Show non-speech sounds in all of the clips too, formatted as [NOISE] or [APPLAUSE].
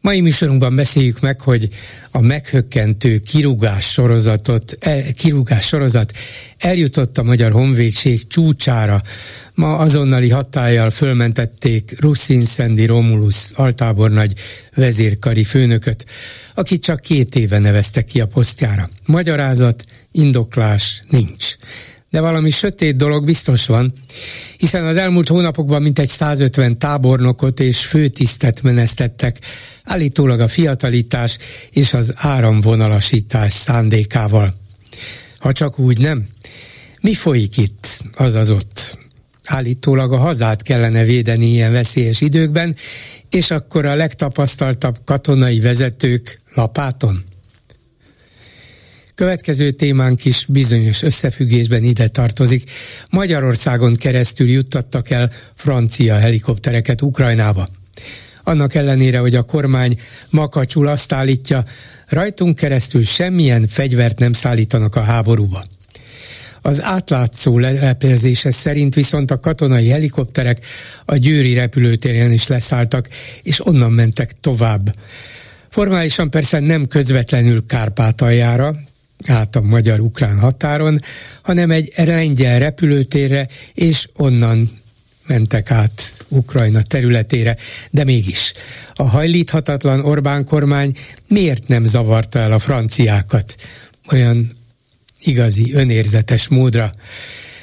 Mai műsorunkban beszéljük meg, hogy a meghökkentő kirúgás sorozatot, el, kirúgás sorozat eljutott a Magyar Honvédség csúcsára. Ma azonnali hatállyal fölmentették Russin Szendi Romulus altábornagy vezérkari főnököt, akit csak két éve neveztek ki a posztjára. Magyarázat, indoklás nincs de valami sötét dolog biztos van, hiszen az elmúlt hónapokban mintegy 150 tábornokot és főtisztet menesztettek, állítólag a fiatalítás és az áramvonalasítás szándékával. Ha csak úgy nem, mi folyik itt, azaz ott? Állítólag a hazát kellene védeni ilyen veszélyes időkben, és akkor a legtapasztaltabb katonai vezetők lapáton? Következő témánk is bizonyos összefüggésben ide tartozik. Magyarországon keresztül juttattak el francia helikoptereket Ukrajnába. Annak ellenére, hogy a kormány makacsul azt állítja, rajtunk keresztül semmilyen fegyvert nem szállítanak a háborúba. Az átlátszó lelepezése szerint viszont a katonai helikopterek a győri repülőtéren is leszálltak, és onnan mentek tovább. Formálisan persze nem közvetlenül Kárpátaljára, át a magyar-ukrán határon, hanem egy lengyel repülőtérre, és onnan mentek át Ukrajna területére, de mégis a hajlíthatatlan Orbán kormány miért nem zavarta el a franciákat olyan igazi, önérzetes módra?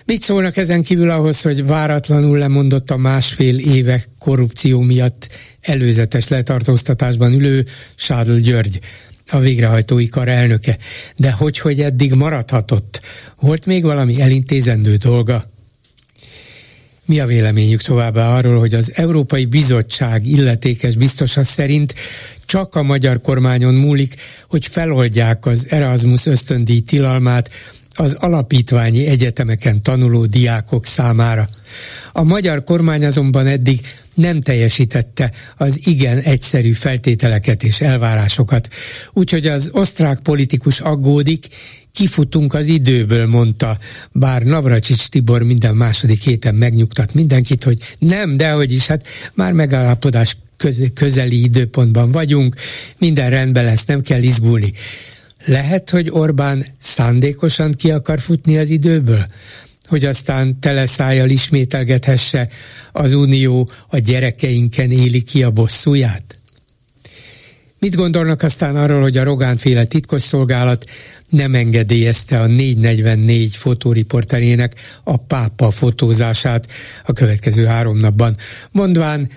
Mit szólnak ezen kívül ahhoz, hogy váratlanul lemondott a másfél éve korrupció miatt előzetes letartóztatásban ülő Sádl György? A végrehajtói kar elnöke. De hogy, hogy eddig maradhatott? Volt még valami elintézendő dolga? Mi a véleményük továbbá arról, hogy az Európai Bizottság illetékes biztosa szerint csak a magyar kormányon múlik, hogy feloldják az Erasmus ösztöndíj tilalmát az alapítványi egyetemeken tanuló diákok számára. A magyar kormány azonban eddig nem teljesítette az igen egyszerű feltételeket és elvárásokat. Úgyhogy az osztrák politikus aggódik, kifutunk az időből, mondta, bár Navracsics Tibor minden második héten megnyugtat mindenkit, hogy nem, de hogy is, hát már megállapodás közeli időpontban vagyunk, minden rendben lesz, nem kell izgulni. Lehet, hogy Orbán szándékosan ki akar futni az időből? Hogy aztán teleszájjal ismételgethesse az Unió a gyerekeinken éli ki a bosszúját? Mit gondolnak aztán arról, hogy a Rogánféle titkosszolgálat nem engedélyezte a 444 fotóriporterének a pápa fotózását a következő három napban, mondván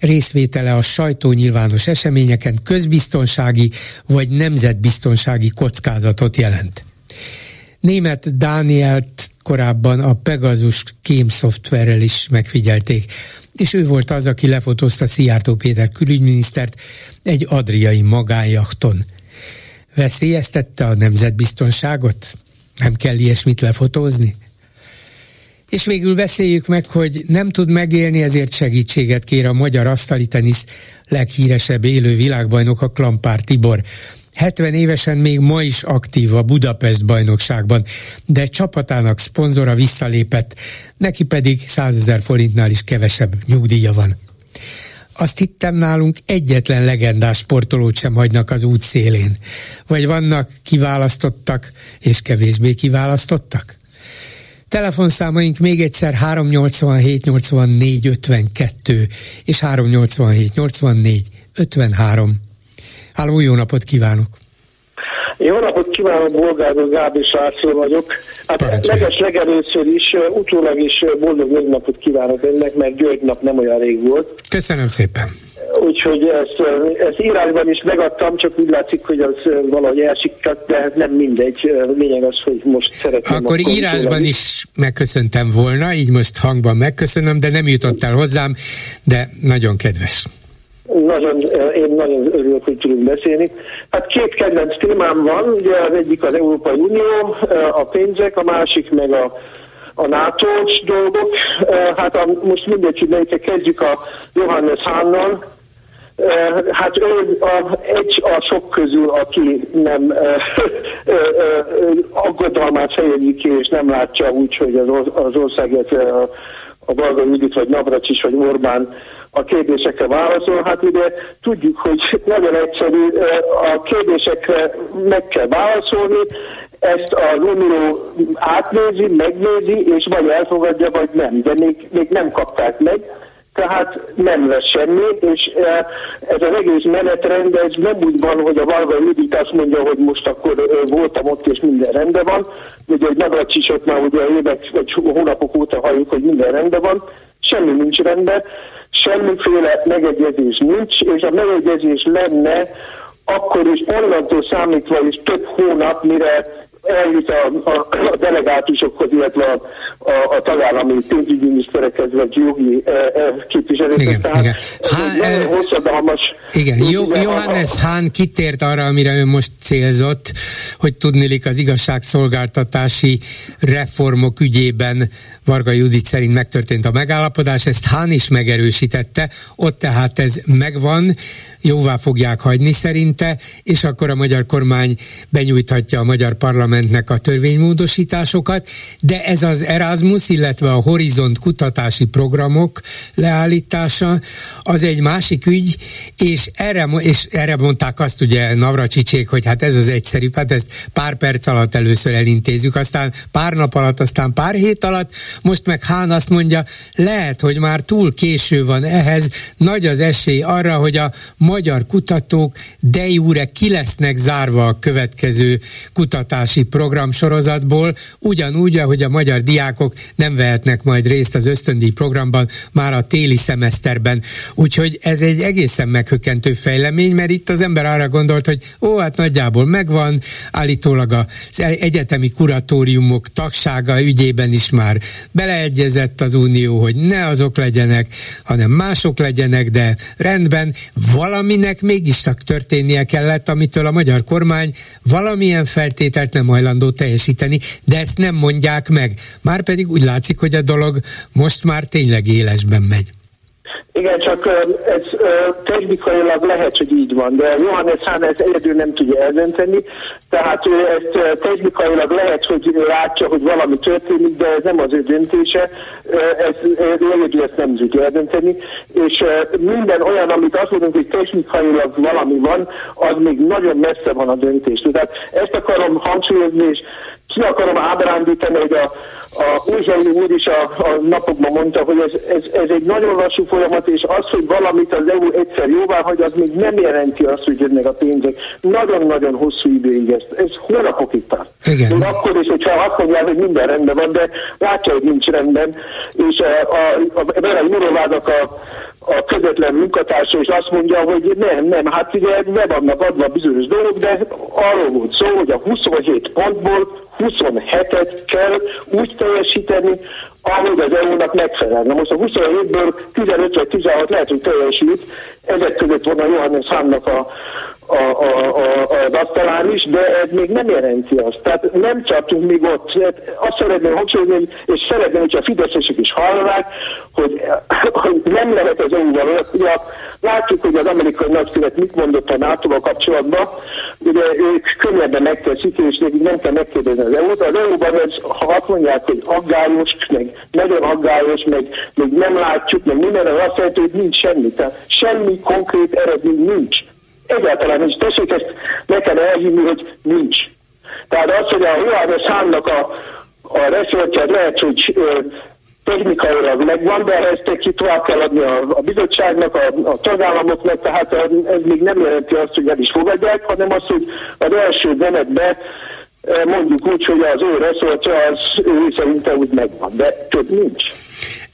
részvétele a sajtó nyilvános eseményeken közbiztonsági vagy nemzetbiztonsági kockázatot jelent. Német Dánielt korábban a Pegasus kém szoftverrel is megfigyelték, és ő volt az, aki lefotózta Szijjártó Péter külügyminisztert egy adriai magánjachton. Veszélyeztette a nemzetbiztonságot? Nem kell ilyesmit lefotózni? És végül beszéljük meg, hogy nem tud megélni, ezért segítséget kér a magyar asztali tenisz leghíresebb élő világbajnok a Klampár Tibor. 70 évesen még ma is aktív a Budapest bajnokságban, de csapatának szponzora visszalépett, neki pedig 100 ezer forintnál is kevesebb nyugdíja van. Azt hittem nálunk egyetlen legendás sportolót sem hagynak az út szélén. Vagy vannak kiválasztottak és kevésbé kiválasztottak? Telefonszámaink még egyszer 387 84 52 és 387 84 53. Háló, jó napot kívánok! Jó napot kívánok, Bolgár Gábor Sászló vagyok. Hát leges legelőször is, utólag is boldog napot kívánok önnek, mert György nap nem olyan rég volt. Köszönöm szépen! úgyhogy ezt, ezt írásban is megadtam, csak úgy látszik, hogy az valahogy elsikkadt, de hát nem mindegy. Lényeg az, hogy most szeretném. Akkor, akkor írásban is megköszöntem volna, így most hangban megköszönöm, de nem jutott el hozzám, de nagyon kedves. Nagyon, én nagyon örülök, hogy tudunk beszélni. Hát két kedvenc témám van, ugye az egyik az Európai Unió, a pénzek, a másik meg a, a nato dolgok. Hát a, most mindegy, hogy melyikkel kezdjük a Johannes Hánnal, Hát ő a, egy a sok közül, aki nem aggodalmát fejezi ki, és nem látja úgy, hogy az, az ország, a, a Varga Judit, vagy Navracsis, vagy Orbán a kérdésekre válaszol. Hát ugye tudjuk, hogy nagyon egyszerű, a kérdésekre meg kell válaszolni, ezt a Romero átnézi, megnézi, és vagy elfogadja, vagy nem, de még, még nem kapták meg tehát nem lesz semmi, és e, ez az egész menetrend, ez nem úgy van, hogy a Varga Judit azt mondja, hogy most akkor e, voltam ott, és minden rendben van. Ugye egy Navracsisot már ugye évek vagy hónapok óta halljuk, hogy minden rendben van. Semmi nincs rendben, semmiféle megegyezés nincs, és a megegyezés lenne akkor is onnantól számítva is több hónap, mire eljut a, a, a delegátusokhoz, illetve a, a, a tagállami pénzügyi miniszterekhez, vagy jogi e, e, képviselőkhez. Igen, igen. Há, e, hosszadalmas. Igen, Jó, Johannes Hahn kitért arra, amire ő most célzott, hogy tudnilik az igazságszolgáltatási reformok ügyében Varga Judit szerint megtörtént a megállapodás, ezt Hán is megerősítette, ott tehát ez megvan, jóvá fogják hagyni szerinte, és akkor a magyar kormány benyújthatja a magyar parlamentnek a törvénymódosításokat, de ez az Erasmus, illetve a Horizont kutatási programok leállítása, az egy másik ügy, és erre, és erre mondták azt ugye Navracsicsik, hogy hát ez az egyszerű, hát ezt pár perc alatt először elintézzük, aztán pár nap alatt, aztán pár hét alatt, most meg Hán azt mondja, lehet, hogy már túl késő van ehhez, nagy az esély arra, hogy a magyar kutatók de jure ki lesznek zárva a következő kutatási programsorozatból, ugyanúgy, ahogy a magyar diákok nem vehetnek majd részt az ösztöndíj programban már a téli szemeszterben. Úgyhogy ez egy egészen meghökkentő fejlemény, mert itt az ember arra gondolt, hogy ó, hát nagyjából megvan, állítólag az egyetemi kuratóriumok tagsága ügyében is már beleegyezett az Unió, hogy ne azok legyenek, hanem mások legyenek, de rendben, valaminek mégis csak történnie kellett, amitől a magyar kormány valamilyen feltételt nem hajlandó teljesíteni, de ezt nem mondják meg. Márpedig úgy látszik, hogy a dolog most már tényleg élesben megy. Igen, csak ez technikailag lehet, hogy így van, de Johannes Hahn ezt egyedül nem tudja eldönteni, tehát ő ezt technikailag lehet, hogy látja, hogy valami történik, de ez nem az ő döntése, ez, egyedül ezt nem tudja eldönteni, és minden olyan, amit azt mondunk, hogy technikailag valami van, az még nagyon messze van a döntés. Tehát ezt akarom hangsúlyozni, és ki akarom ábrándítani, hogy a, a Újhelyi úr is a, a napokban mondta, hogy ez, ez, ez egy nagyon lassú folyamat, és az, hogy valamit az EU egyszer jóvá hagy, az még nem jelenti azt, hogy jönnek a pénzek. Nagyon-nagyon hosszú időig ez, ez hónapokig tart. Igen. Még akkor is, hogyha azt mondják, hogy minden rendben van, de látja, hogy nincs rendben, és a, a, a, a, a, a a közvetlen munkatársa, és azt mondja, hogy nem, nem, hát ugye be vannak adva bizonyos dolgok, de arról volt szó, hogy a 27 pontból 27-et kell úgy teljesíteni, ahogy az EU-nak megfelel. Na most a 27-ből 15 vagy 16 lehet, hogy teljesít, ezek között van a Johannes Hámnak a, a, a, a, az is, de ez még nem jelenti azt. Tehát nem csaptunk még ott. Azt szeretném hangsúlyozni, és szeretném, hogyha a fideszesek is hallanák, hogy, hogy nem lehet az EU-val. Látjuk, hogy az amerikai nagykövet mit mondott a nato kapcsolatban. Ugye ők könnyebben megteszik, és nekik nem kell megkérdezni az EU-t. Az EU-ban ez, ha azt mondják, hogy aggályos, meg nagyon aggályos, meg, meg nem látjuk, meg minden, az azt jelenti, hogy nincs semmi. Tehát semmi konkrét eredmény nincs. Egyáltalán nincs. Tessék, ezt nekem elhinni, hogy nincs. Tehát az, hogy a Johannes Hánnak a, a reszortját lehet, hogy technikailag megvan, de ezt ki tovább kell adni a, a bizottságnak, a, a tagállamoknak, tehát ez még nem jelenti azt, hogy el is fogadják, hanem azt, hogy az első menetben mondjuk úgy, hogy az ő reszortja az ő szerintem úgy megvan, de több nincs.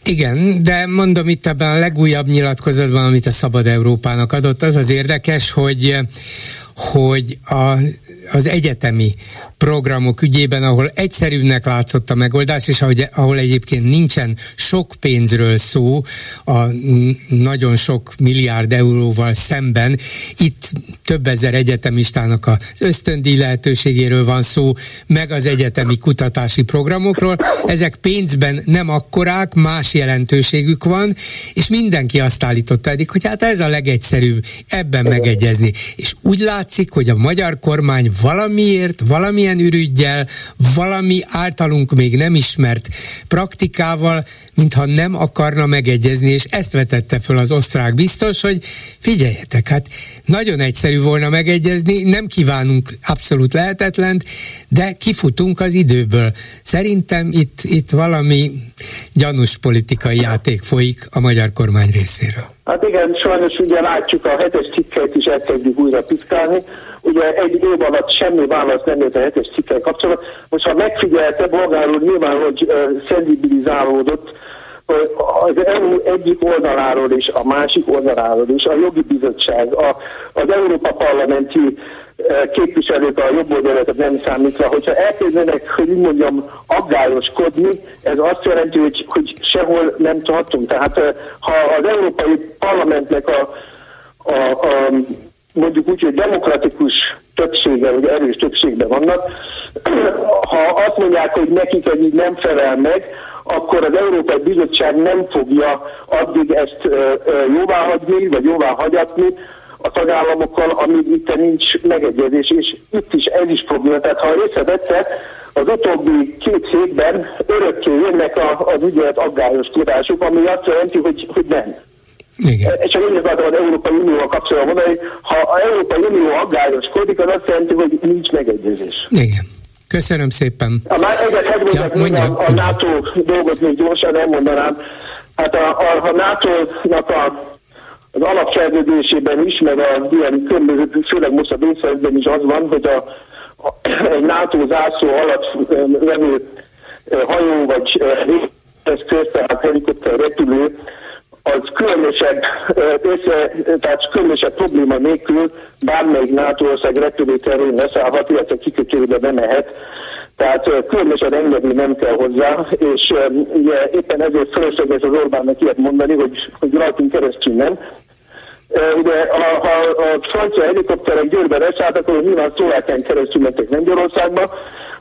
Igen, de mondom itt ebben a legújabb nyilatkozatban, amit a Szabad Európának adott, az az érdekes, hogy hogy a, az egyetemi programok ügyében, ahol egyszerűbbnek látszott a megoldás, és ahogy, ahol egyébként nincsen sok pénzről szó, a nagyon sok milliárd euróval szemben, itt több ezer egyetemistának az ösztöndíj lehetőségéről van szó, meg az egyetemi kutatási programokról. Ezek pénzben nem akkorák, más jelentőségük van, és mindenki azt állította eddig, hogy hát ez a legegyszerűbb ebben megegyezni. És úgy látszik, hogy a magyar kormány valamiért, valamilyen ürügyjel, valami általunk még nem ismert praktikával, mintha nem akarna megegyezni, és ezt vetette föl az osztrák biztos, hogy figyeljetek, hát nagyon egyszerű volna megegyezni, nem kívánunk abszolút lehetetlent, de kifutunk az időből. Szerintem itt, itt valami gyanús politikai játék folyik a magyar kormány részéről. Hát igen, sajnos ugye látjuk a hetes cikkeit is elkezdjük újra piszkálni. Ugye egy év alatt semmi válasz nem jött a hetes cikkel kapcsolatban. Most ha megfigyelte, bolgár úr nyilván, hogy uh, szenzibilizálódott, az EU egyik oldaláról és a másik oldaláról is, a jogi bizottság, a, az Európa Parlamenti képviselők a jobb oldalatot nem számítva, hogyha elkezdenek, hogy úgy mondjam, aggályoskodni, ez azt jelenti, hogy, hogy sehol nem tartunk. Tehát ha az Európai Parlamentnek a, a, a mondjuk úgy, hogy demokratikus többsége, vagy erős többségben vannak, [CLEARS THROAT] ha azt mondják, hogy nekik ez így nem felel meg, akkor az Európai Bizottság nem fogja addig ezt jóváhagyni, vagy jóváhagyatni a tagállamokkal, amíg itt nincs megegyezés, és itt is ez is probléma. Tehát ha észrevette, az utóbbi két hétben örökké jönnek a, az ügyelet aggályos tudásuk, ami azt jelenti, hogy, hogy nem. Igen. És csak úgy az Európai Unióval kapcsolatban mondani, ha az Európai Unió aggályoskodik, az azt jelenti, hogy nincs megegyezés. Igen. Köszönöm szépen. A, már egyet ja, mondja, a, a NATO dolgot még gyorsan elmondanám. Hát a, a, a NATO-nak a, az alapszerződésében is, meg a ilyen különböző, főleg most a Bészerben is az van, hogy a, a, egy NATO zászló alatt levő hajó vagy eszköz, tehát helikopter repülő az különösebb, össze, tehát különösebb probléma nélkül bármelyik NATO ország repülőterén leszállhat, illetve kikötőbe bemehet. Tehát különösen engedni nem kell hozzá, és ugye éppen ezért fölösleges az Orbánnak ilyet mondani, hogy, hogy rajtunk keresztül nem. Ugye, ha, ha a francia helikopterek Győrbe leszálltak, akkor nyilván Szlovákián keresztül mentek Lengyelországba,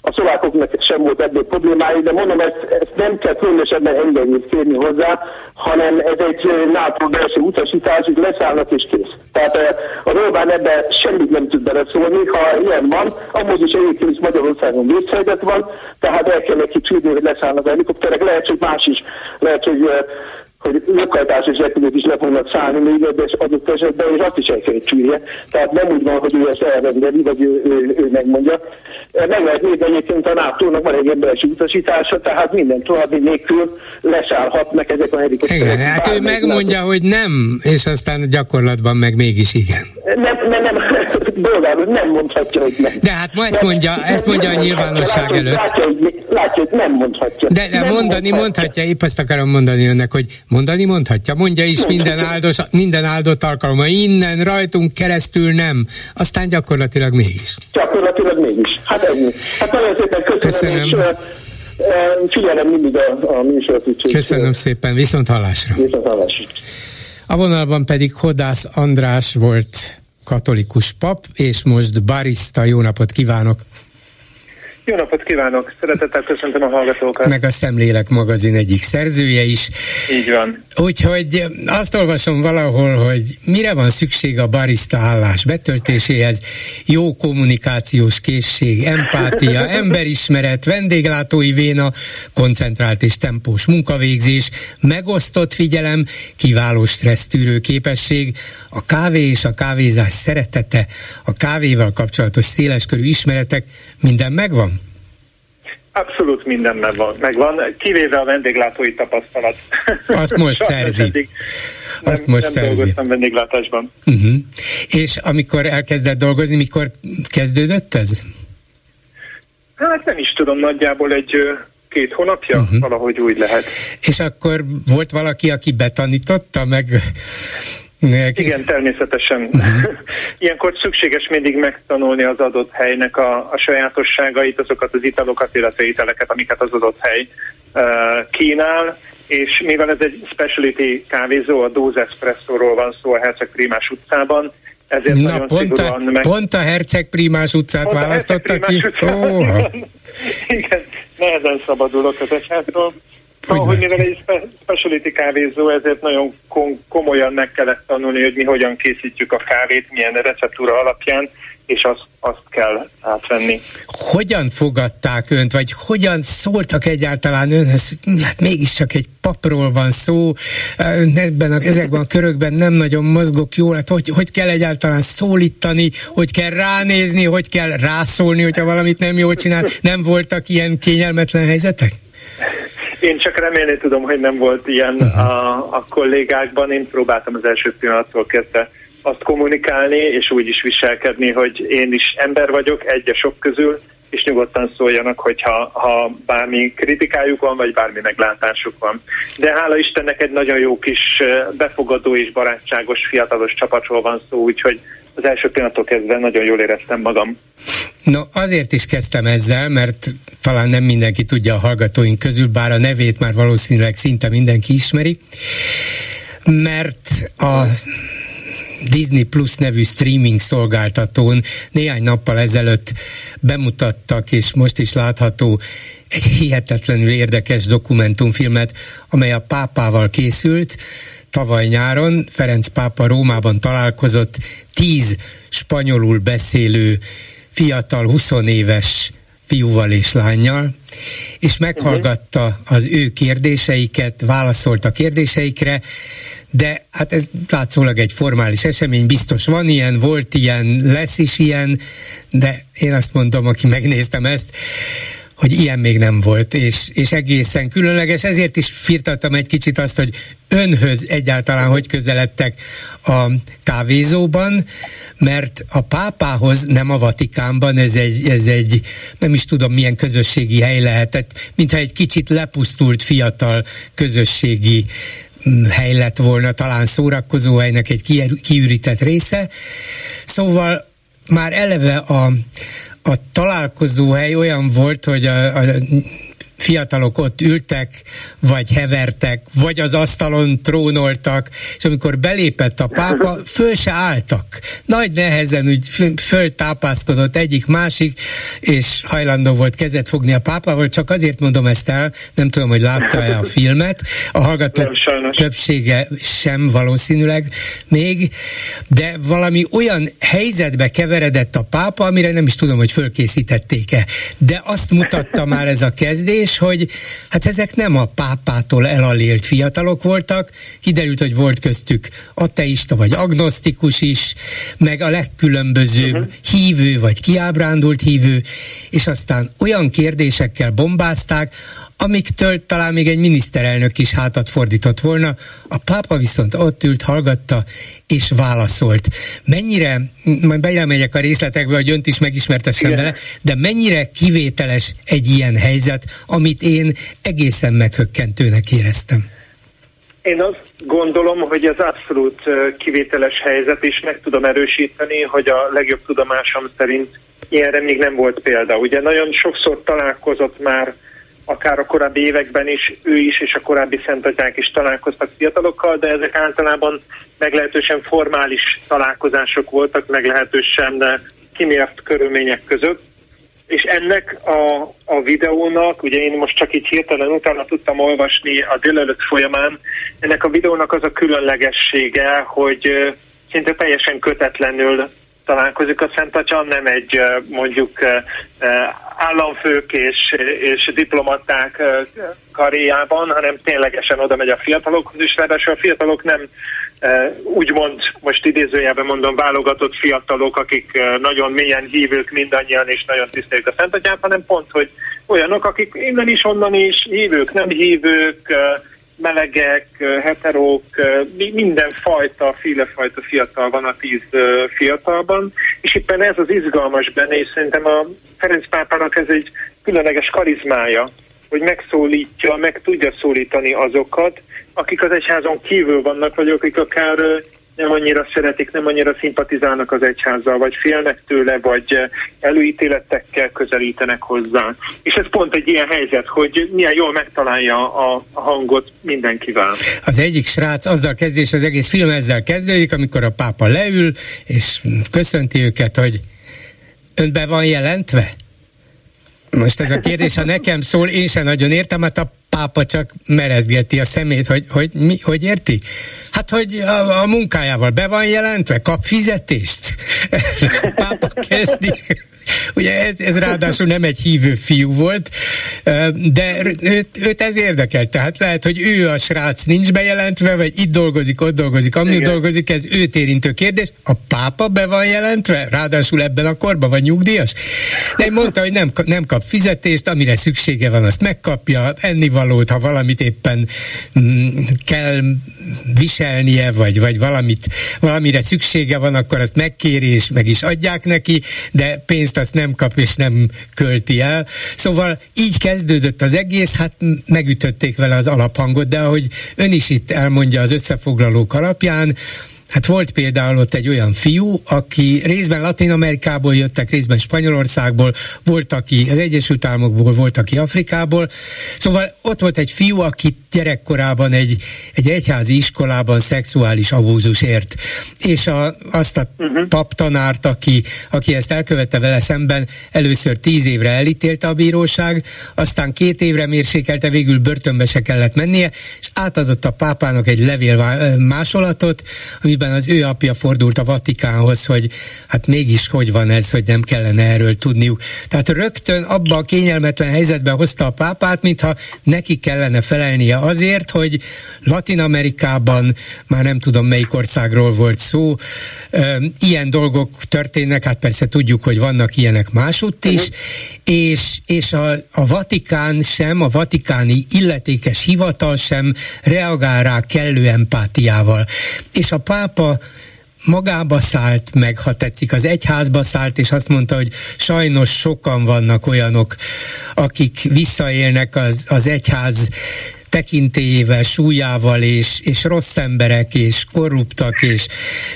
a szlovákoknak sem volt ebből problémája, de mondom, ezt, ezt nem kell különösebben engedélyt kérni hozzá, hanem ez egy NATO belső utasítás, hogy leszállnak és kész. Tehát az Orbán ebben semmit nem tud beleszólni, ha ilyen van, amúgy is egyébként is Magyarországon vészhelyzet van, tehát el kell neki tudni, hogy leszállnak a helikopterek, lehet, hogy más is, lehet, hogy hogy lokalitásos repülők is le fognak szállni még ebbe adott esetben, és azt is el kell csűrje. Tehát nem úgy van, hogy ő ezt elrendeli, vagy ő, ő, ő megmondja. Meg lehet nézni egyébként a NATO-nak van egy emberes utasítása, tehát minden további nélkül leszállhatnak ezek a helikopterek. Igen, hát ő megmondja, hogy nem, és aztán gyakorlatban meg mégis igen. Nem, nem, nem, bolgár, nem mondhatja, hogy nem. De hát ma ezt mondja, ezt mondja a nyilvánosság előtt. Látja, hogy, látja, hogy nem mondhatja. De, de nem mondani mondhatja. mondhatja, épp azt akarom mondani önnek, hogy mondani mondhatja, mondja is minden, áldos, minden áldott alkalommal, innen rajtunk keresztül nem, aztán gyakorlatilag mégis. Gyakorlatilag mégis. Hát ennyi. Hát nagyon szépen köszönöm. köszönöm. És, figyelem mindig a, a műsort. Köszönöm szépen, viszont hallásra. Viszont hallásra. A vonalban pedig Hodász András volt katolikus pap, és most barista. Jó napot kívánok! Jó napot kívánok! Szeretettel köszöntöm a hallgatókat. Meg a Szemlélek magazin egyik szerzője is. Így van. Úgyhogy azt olvasom valahol, hogy mire van szükség a barista állás betöltéséhez? Jó kommunikációs készség, empátia, [LAUGHS] emberismeret, vendéglátói véna, koncentrált és tempós munkavégzés, megosztott figyelem, kiváló stressztűrő képesség, a kávé és a kávézás szeretete, a kávéval kapcsolatos széleskörű ismeretek, minden megvan? Abszolút minden megvan, megvan, kivéve a vendéglátói tapasztalat. Azt most [LAUGHS] szerzi. Azt nem, most nem szerzi. dolgoztam vendéglátásban. Uh-huh. És amikor elkezdett dolgozni, mikor kezdődött ez? Hát nem is tudom, nagyjából egy két hónapja, uh-huh. valahogy úgy lehet. És akkor volt valaki, aki betanította, meg Igen, természetesen. Uh-huh. [LAUGHS] Ilyenkor szükséges mindig megtanulni az adott helynek a, a sajátosságait, azokat az italokat, illetve ételeket, amiket az adott hely uh, kínál, és mivel ez egy specialty kávézó, a Dóz Espresso-ról van szó a Herceg Primás utcában, ezért Na, pont a, meg... pont a Herceg Primás utcát pont választotta ki? Oh. [LAUGHS] Igen, nehezen szabadulok. Hogy ahogy mivel egy specialty kávézó, ezért nagyon komolyan meg kellett tanulni, hogy mi hogyan készítjük a kávét, milyen receptúra alapján, és azt, azt kell átvenni. Hogyan fogadták önt, vagy hogyan szóltak egyáltalán önhöz? Hát mégiscsak egy papról van szó, ebben a, ezekben a körökben nem nagyon mozgok jól, hát hogy, hogy kell egyáltalán szólítani, hogy kell ránézni, hogy kell rászólni, hogyha valamit nem jól csinál. Nem voltak ilyen kényelmetlen helyzetek? Én csak remélni tudom, hogy nem volt ilyen uh-huh. a, a kollégákban. Én próbáltam az első pillanattól kezdve azt kommunikálni, és úgy is viselkedni, hogy én is ember vagyok, egy a sok közül, és nyugodtan szóljanak, hogyha ha bármi kritikájuk van, vagy bármi meglátásuk van. De hála Istennek egy nagyon jó kis befogadó és barátságos, fiatalos csapatról van szó, úgyhogy az első pillanattól kezdve nagyon jól éreztem magam. No, azért is kezdtem ezzel, mert talán nem mindenki tudja a hallgatóink közül, bár a nevét már valószínűleg szinte mindenki ismeri, mert a Disney Plus nevű streaming szolgáltatón néhány nappal ezelőtt bemutattak, és most is látható egy hihetetlenül érdekes dokumentumfilmet, amely a pápával készült, tavaly nyáron Ferenc pápa Rómában találkozott tíz spanyolul beszélő fiatal 20 éves fiúval és lányjal, és meghallgatta az ő kérdéseiket, válaszolt a kérdéseikre, de hát ez látszólag egy formális esemény, biztos van ilyen, volt ilyen, lesz is ilyen, de én azt mondom, aki megnéztem ezt, hogy ilyen még nem volt, és, és egészen különleges, ezért is firtattam egy kicsit azt, hogy önhöz egyáltalán hogy közeledtek a kávézóban, mert a pápához, nem a Vatikánban, ez egy, ez egy nem is tudom milyen közösségi hely lehetett, mintha egy kicsit lepusztult fiatal közösségi mm, hely lett volna, talán szórakozó helynek egy kiürített része. Szóval már eleve a, a találkozóhely olyan volt, hogy a, a fiatalok ott ültek, vagy hevertek, vagy az asztalon trónoltak, és amikor belépett a pápa, föl se álltak. Nagy nehezen úgy föltápászkodott egyik másik, és hajlandó volt kezet fogni a pápával, csak azért mondom ezt el, nem tudom, hogy látta-e a filmet, a hallgatók többsége sem valószínűleg még, de valami olyan helyzetbe keveredett a pápa, amire nem is tudom, hogy fölkészítették-e. De azt mutatta már ez a kezdés, kérdés, hogy hát ezek nem a pápától elalélt fiatalok voltak, kiderült, hogy volt köztük ateista vagy agnosztikus is, meg a legkülönbözőbb uh-huh. hívő vagy kiábrándult hívő, és aztán olyan kérdésekkel bombázták, amiktől talán még egy miniszterelnök is hátat fordított volna, a pápa viszont ott ült, hallgatta és válaszolt. Mennyire, majd belemegyek a részletekbe, hogy önt is megismertessem vele, de mennyire kivételes egy ilyen helyzet, amit én egészen meghökkentőnek éreztem. Én azt gondolom, hogy ez abszolút kivételes helyzet, és meg tudom erősíteni, hogy a legjobb tudomásom szerint ilyenre még nem volt példa. Ugye nagyon sokszor találkozott már akár a korábbi években is ő is és a korábbi szentatyák is találkoztak fiatalokkal, de ezek általában meglehetősen formális találkozások voltak, meglehetősen kimért körülmények között. És ennek a, a videónak, ugye én most csak így hirtelen utána tudtam olvasni a délelőtt folyamán, ennek a videónak az a különlegessége, hogy szinte teljesen kötetlenül találkozik a Szent Atya, nem egy mondjuk államfők és, és diplomaták karriában, hanem ténylegesen oda megy a fiatalokhoz, és ráadásul a fiatalok nem úgymond, most idézőjelben mondom, válogatott fiatalok, akik nagyon mélyen hívők mindannyian, és nagyon tisztelik a Szent Atyát, hanem pont, hogy olyanok, akik innen is, onnan is hívők, nem hívők, melegek, heterók, mindenfajta, félefajta fiatal van a tíz fiatalban, és éppen ez az izgalmas benne, és szerintem a Ferenc pápának ez egy különleges karizmája, hogy megszólítja, meg tudja szólítani azokat, akik az egyházon kívül vannak, vagy akik akár nem annyira szeretik, nem annyira szimpatizálnak az egyházzal, vagy félnek tőle, vagy előítéletekkel közelítenek hozzá. És ez pont egy ilyen helyzet, hogy milyen jól megtalálja a, hangot mindenkivel. Az egyik srác azzal kezdés és az egész film ezzel kezdődik, amikor a pápa leül, és köszönti őket, hogy önbe van jelentve? Most ez a kérdés, ha nekem szól, én sem nagyon értem, hát a pápa csak merezgeti a szemét, hogy, hogy, mi, hogy érti? Hát, hogy a, a munkájával be van jelentve, kap fizetést. a [LAUGHS] pápa kezdi. Ugye ez, ez ráadásul nem egy hívő fiú volt, de őt, őt ez érdekel. Tehát lehet, hogy ő a srác nincs bejelentve, vagy itt dolgozik, ott dolgozik, ami dolgozik, ez őt érintő kérdés. A pápa be van jelentve, ráadásul ebben a korban vagy nyugdíjas. De mondta, hogy nem, nem kap fizetést, amire szüksége van, azt megkapja, ennivalót, ha valamit éppen mm, kell viselnie, vagy, vagy valamit, valamire szüksége van, akkor azt megkéri, és meg is adják neki, de pénzt azt nem kap és nem költi el. Szóval így kezdődött az egész, hát megütötték vele az alaphangot, de ahogy ön is itt elmondja az összefoglalók alapján, Hát volt például ott egy olyan fiú, aki részben Latin Amerikából jöttek, részben Spanyolországból, volt, aki az Egyesült Államokból, volt, aki Afrikából. Szóval ott volt egy fiú, aki gyerekkorában egy, egy egyházi iskolában szexuális abúzus ért. És a, azt a uh-huh. paptanárt, aki, aki ezt elkövette vele szemben, először tíz évre elítélte a bíróság, aztán két évre mérsékelte, végül börtönbe se kellett mennie, és átadott a pápának egy levél másolatot, ami amiben az ő apja fordult a Vatikánhoz, hogy hát mégis hogy van ez, hogy nem kellene erről tudniuk. Tehát rögtön abba a kényelmetlen helyzetbe hozta a pápát, mintha neki kellene felelnie azért, hogy Latin Amerikában, már nem tudom melyik országról volt szó, ilyen dolgok történnek, hát persze tudjuk, hogy vannak ilyenek másutt is, és, és a, a Vatikán sem, a vatikáni illetékes hivatal sem reagál rá kellő empátiával. És a pápa pápa magába szállt, meg ha tetszik, az egyházba szállt, és azt mondta, hogy sajnos sokan vannak olyanok, akik visszaélnek az, az egyház tekintélyével, súlyával, és, és rossz emberek, és korruptak, és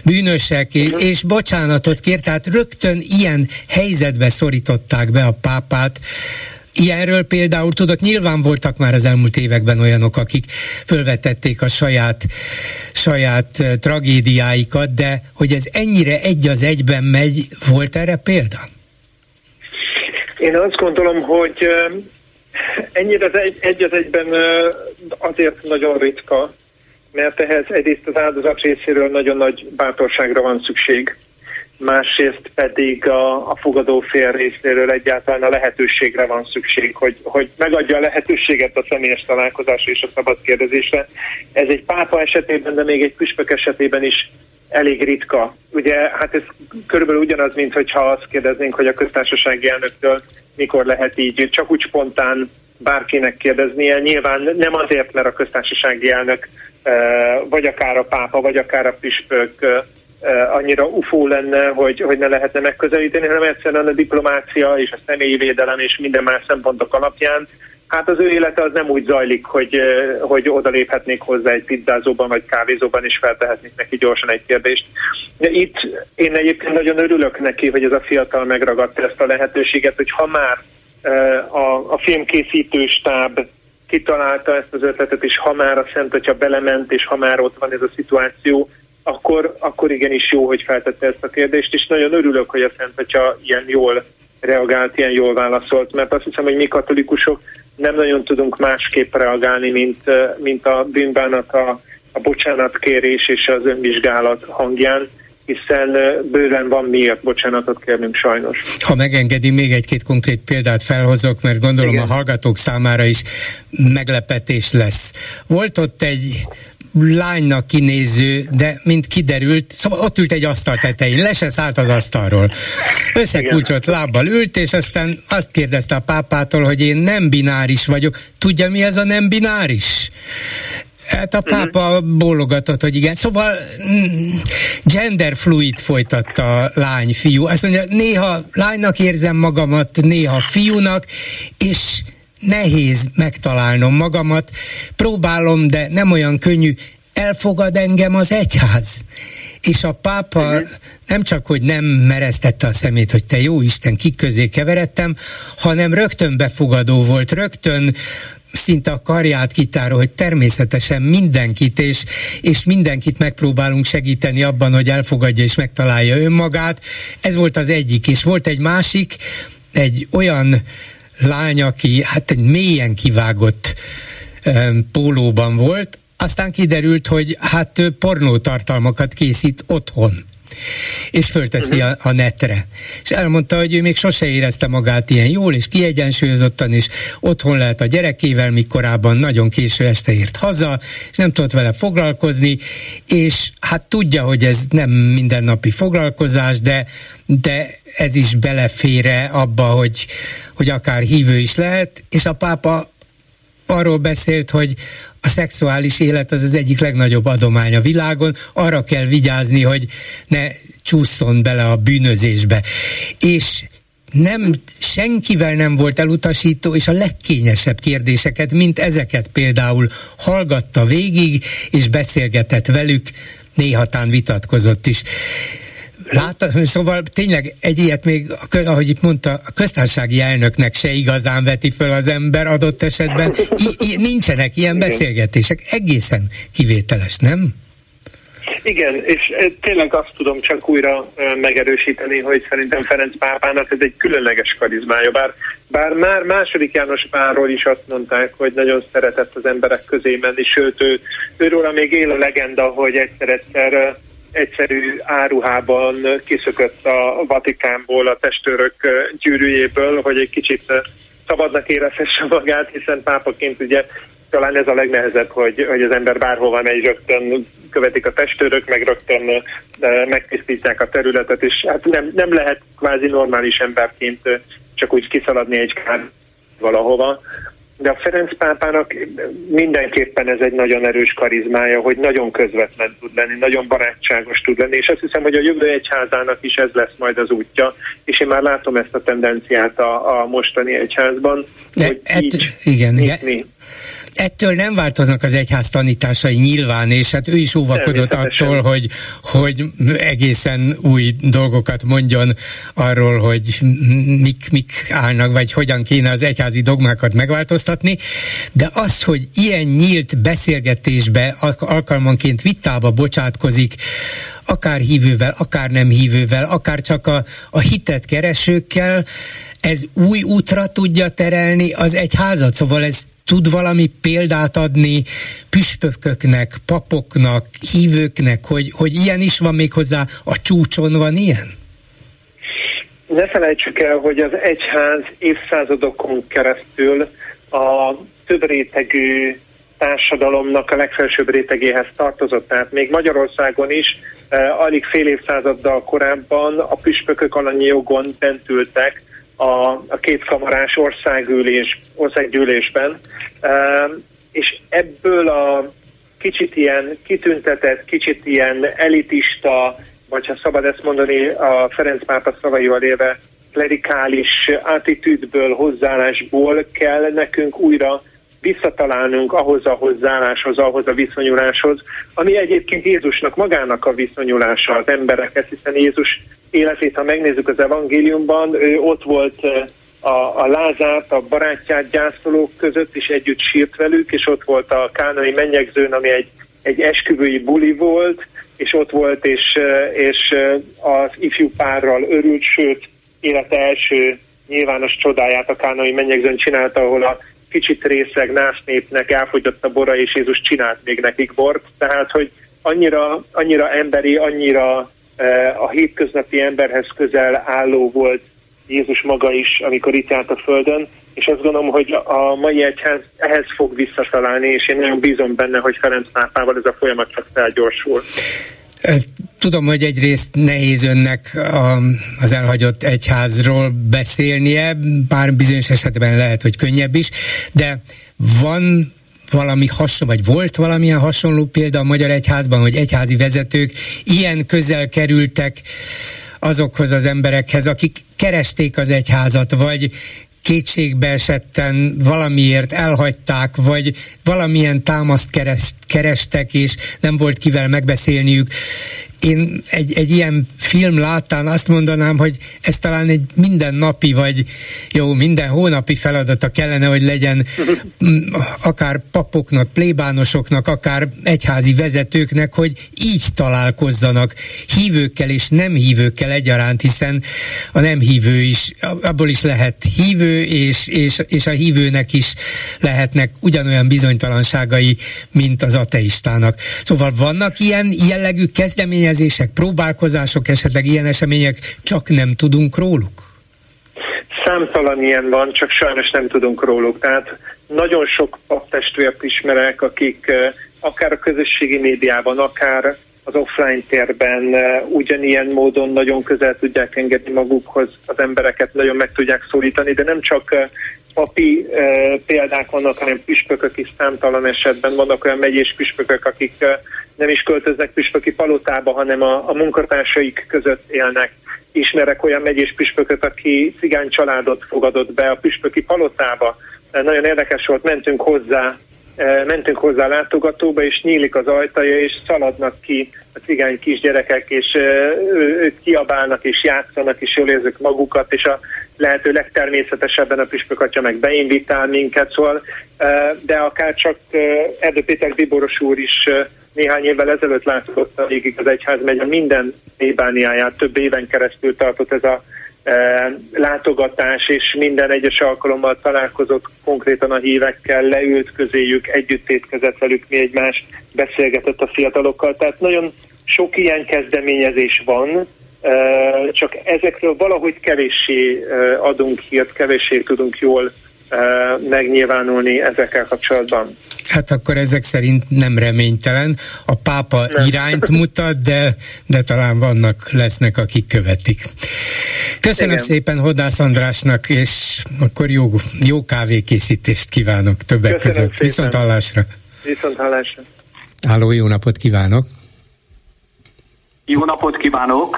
bűnösek, és, és bocsánatot kért, tehát rögtön ilyen helyzetbe szorították be a pápát, Ilyenről például tudok, nyilván voltak már az elmúlt években olyanok, akik fölvetették a saját, saját tragédiáikat, de hogy ez ennyire egy az egyben megy, volt erre példa? Én azt gondolom, hogy ennyire az egy, egy az egyben azért nagyon ritka, mert ehhez egyrészt az áldozat részéről nagyon nagy bátorságra van szükség másrészt pedig a, a fogadó fél részéről egyáltalán a lehetőségre van szükség, hogy, hogy megadja a lehetőséget a személyes találkozásra és a szabad kérdezésre. Ez egy pápa esetében, de még egy püspök esetében is elég ritka. Ugye, hát ez körülbelül ugyanaz, mint hogyha azt kérdeznénk, hogy a köztársasági elnöktől mikor lehet így csak úgy spontán bárkinek kérdeznie. Nyilván nem azért, mert a köztársasági elnök eh, vagy akár a pápa, vagy akár a püspök Eh, annyira ufó lenne, hogy, hogy ne lehetne megközelíteni, hanem egyszerűen a diplomácia és a személyi védelem és minden más szempontok alapján Hát az ő élete az nem úgy zajlik, hogy, eh, hogy odaléphetnék hozzá egy pizzázóban vagy kávézóban, és feltehetnék neki gyorsan egy kérdést. De itt én egyébként nagyon örülök neki, hogy ez a fiatal megragadta ezt a lehetőséget, hogy ha már eh, a, a filmkészítő stáb kitalálta ezt az ötletet, és ha már a Szent Atya belement, és ha már ott van ez a szituáció, akkor, akkor igenis jó, hogy feltette ezt a kérdést, és nagyon örülök, hogy a Szent Atya ilyen jól reagált, ilyen jól válaszolt, mert azt hiszem, hogy mi katolikusok nem nagyon tudunk másképp reagálni, mint, mint a bűnbánat, a, a bocsánatkérés és az önvizsgálat hangján hiszen bőven van miért bocsánatot kérnünk sajnos. Ha megengedi, még egy-két konkrét példát felhozok, mert gondolom Igen. a hallgatók számára is meglepetés lesz. Volt ott egy lánynak kinéző, de mint kiderült, szóval ott ült egy asztal tetején, le se szállt az asztalról. Összekulcsolt lábbal ült, és aztán azt kérdezte a pápától, hogy én nem bináris vagyok. Tudja, mi ez a nem bináris? Hát a pápa uh-huh. bólogatott, hogy igen. Szóval mm, gender fluid folytatta a lány, fiú. Azt mondja, néha lánynak érzem magamat, néha fiúnak, és nehéz megtalálnom magamat, próbálom, de nem olyan könnyű, elfogad engem az egyház. és a pápa nem csak, hogy nem mereztette a szemét, hogy te jó Isten, kik közé keveredtem, hanem rögtön befogadó volt, rögtön szinte a karját kitáró, hogy természetesen mindenkit, és, és mindenkit megpróbálunk segíteni abban, hogy elfogadja és megtalálja önmagát. Ez volt az egyik, és volt egy másik, egy olyan lány, aki hát egy mélyen kivágott pólóban volt, aztán kiderült, hogy hát pornótartalmakat készít otthon és fölteszi uh-huh. a, a netre. És elmondta, hogy ő még sose érezte magát ilyen jól és kiegyensúlyozottan, és otthon lehet a gyerekével, mikorában nagyon késő este ért haza, és nem tudott vele foglalkozni, és hát tudja, hogy ez nem mindennapi foglalkozás, de, de ez is belefére abba, hogy, hogy akár hívő is lehet, és a pápa arról beszélt, hogy a szexuális élet az az egyik legnagyobb adomány a világon, arra kell vigyázni, hogy ne csúszson bele a bűnözésbe. És nem, senkivel nem volt elutasító, és a legkényesebb kérdéseket, mint ezeket például hallgatta végig, és beszélgetett velük, néhatán vitatkozott is. Látta, szóval tényleg egy ilyet még, ahogy itt mondta, a köztársasági elnöknek se igazán veti föl az ember adott esetben. I, I, nincsenek ilyen Igen. beszélgetések. Egészen kivételes, nem? Igen, és tényleg azt tudom csak újra megerősíteni, hogy szerintem Ferenc pápának ez egy különleges karizmája, bár, bár már második János párról is azt mondták, hogy nagyon szeretett az emberek közé menni, sőt, ő, őróla még él a legenda, hogy egyszer-egyszer egyszerű áruhában kiszökött a Vatikánból, a testőrök gyűrűjéből, hogy egy kicsit szabadnak érezhesse magát, hiszen pápaként ugye talán ez a legnehezebb, hogy, hogy az ember bárhova megy, rögtön követik a testőrök, meg rögtön megtisztítják a területet, és hát nem, nem lehet kvázi normális emberként csak úgy kiszaladni egy kár valahova, de a Ferenc pápának mindenképpen ez egy nagyon erős karizmája, hogy nagyon közvetlen tud lenni, nagyon barátságos tud lenni, és azt hiszem, hogy a jövő egyházának is ez lesz majd az útja, és én már látom ezt a tendenciát a, a mostani egyházban, de hogy et, így igen, nyitni ettől nem változnak az egyház tanításai nyilván, és hát ő is óvakodott attól, hogy, hogy egészen új dolgokat mondjon arról, hogy mik, mik állnak, vagy hogyan kéne az egyházi dogmákat megváltoztatni, de az, hogy ilyen nyílt beszélgetésbe, alkalmanként vitába bocsátkozik, akár hívővel, akár nem hívővel, akár csak a, a hitet keresőkkel, ez új útra tudja terelni az egyházat, szóval ez tud valami példát adni püspököknek, papoknak, hívőknek, hogy, hogy ilyen is van még hozzá, a csúcson van ilyen? Ne felejtsük el, hogy az egyház évszázadokon keresztül a több rétegű társadalomnak a legfelsőbb rétegéhez tartozott. Tehát még Magyarországon is eh, alig fél évszázaddal korábban a püspökök alanyi jogon bentültek a, a kétkamarás országgyűlés, országgyűlésben, és ebből a kicsit ilyen kitüntetett, kicsit ilyen elitista, vagy ha szabad ezt mondani, a Ferenc pápa szavaival élve, klerikális attitűdből, hozzáállásból kell nekünk újra visszatalálnunk ahhoz a hozzáálláshoz, ahhoz a viszonyuláshoz, ami egyébként Jézusnak magának a viszonyulása az emberekhez, hiszen Jézus életét, ha megnézzük az evangéliumban, ő ott volt a, a Lázárt, a barátját gyászolók között is együtt sírt velük, és ott volt a kánai mennyegzőn, ami egy, egy esküvői buli volt, és ott volt, és, és az ifjú párral örült, sőt, élete első nyilvános csodáját a kánai mennyegzőn csinálta, ahol a kicsit részeg násznépnek elfogyott a bora, és Jézus csinált még nekik bort. Tehát, hogy annyira, annyira emberi, annyira a hétköznapi emberhez közel álló volt Jézus maga is, amikor itt járt a Földön, és azt gondolom, hogy a mai egyház ehhez fog visszatalálni, és én nagyon bízom benne, hogy Ferenc pápával ez a folyamat csak felgyorsul. Tudom, hogy egyrészt nehéz önnek az elhagyott egyházról beszélnie, bár bizonyos esetben lehet, hogy könnyebb is, de van valami hasonló, vagy volt valamilyen hasonló példa a Magyar Egyházban, hogy egyházi vezetők ilyen közel kerültek azokhoz az emberekhez, akik keresték az egyházat, vagy kétségbe esetten valamiért elhagyták, vagy valamilyen támaszt keres, kerestek, és nem volt kivel megbeszélniük. Én egy, egy ilyen film láttán azt mondanám, hogy ez talán egy mindennapi, vagy jó, minden hónapi feladata kellene, hogy legyen akár papoknak, plébánosoknak, akár egyházi vezetőknek, hogy így találkozzanak hívőkkel és nem hívőkkel egyaránt, hiszen a nem hívő is, abból is lehet hívő, és, és, és a hívőnek is lehetnek ugyanolyan bizonytalanságai, mint az ateistának. Szóval vannak ilyen jellegű kezdeményezések, próbálkozások, esetleg ilyen események, csak nem tudunk róluk? Számtalan ilyen van, csak sajnos nem tudunk róluk. Tehát nagyon sok paptestvért ismerek, akik eh, akár a közösségi médiában, akár az offline térben ugyanilyen módon nagyon közel tudják engedni magukhoz az embereket, nagyon meg tudják szólítani, de nem csak papi példák vannak, hanem püspökök is számtalan esetben. Vannak olyan megyés püspökök, akik nem is költöznek püspöki palotába, hanem a, a munkatársaik között élnek. Ismerek olyan megyés püspököt, aki cigány családot fogadott be a püspöki palotába. Nagyon érdekes volt, mentünk hozzá mentünk hozzá a látogatóba, és nyílik az ajtaja, és szaladnak ki a cigány kisgyerekek, és ők kiabálnak, és játszanak, és jól érzik magukat, és a lehető legtermészetesebben a püspök atya meg beinvitál minket, szóval, de akár csak Erdő Péter Biboros úr is néhány évvel ezelőtt látogatta végig az egyházmegye minden ébániáját, több éven keresztül tartott ez a látogatás, és minden egyes alkalommal találkozott konkrétan a hívekkel, leült közéjük, együtt étkezett velük, mi egymást beszélgetett a fiatalokkal. Tehát nagyon sok ilyen kezdeményezés van, csak ezekről valahogy kevéssé adunk hírt, kevéssé tudunk jól megnyilvánulni ezekkel kapcsolatban. Hát akkor ezek szerint nem reménytelen. A pápa nem. irányt mutat, de, de talán vannak, lesznek, akik követik. Köszönöm Igen. szépen Hodász Andrásnak, és akkor jó, jó kávékészítést kívánok többek Köszönöm között. Szépen. Viszont hallásra. Viszont hallásra. Háló, jó napot kívánok. Jó napot kívánok!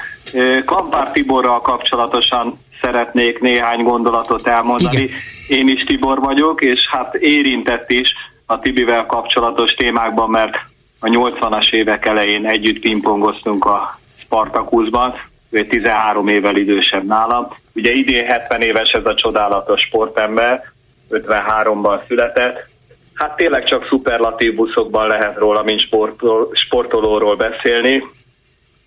Kampár Tiborral kapcsolatosan szeretnék néhány gondolatot elmondani. Igen. Én is Tibor vagyok, és hát érintett is a Tibivel kapcsolatos témákban, mert a 80-as évek elején együtt pingpongoztunk a Spartakuszban, ő 13 évvel idősebb nálam. Ugye idén 70 éves ez a csodálatos sportember, 53-ban született. Hát tényleg csak szuperlatív buszokban lehet róla, mint sportol, sportolóról beszélni.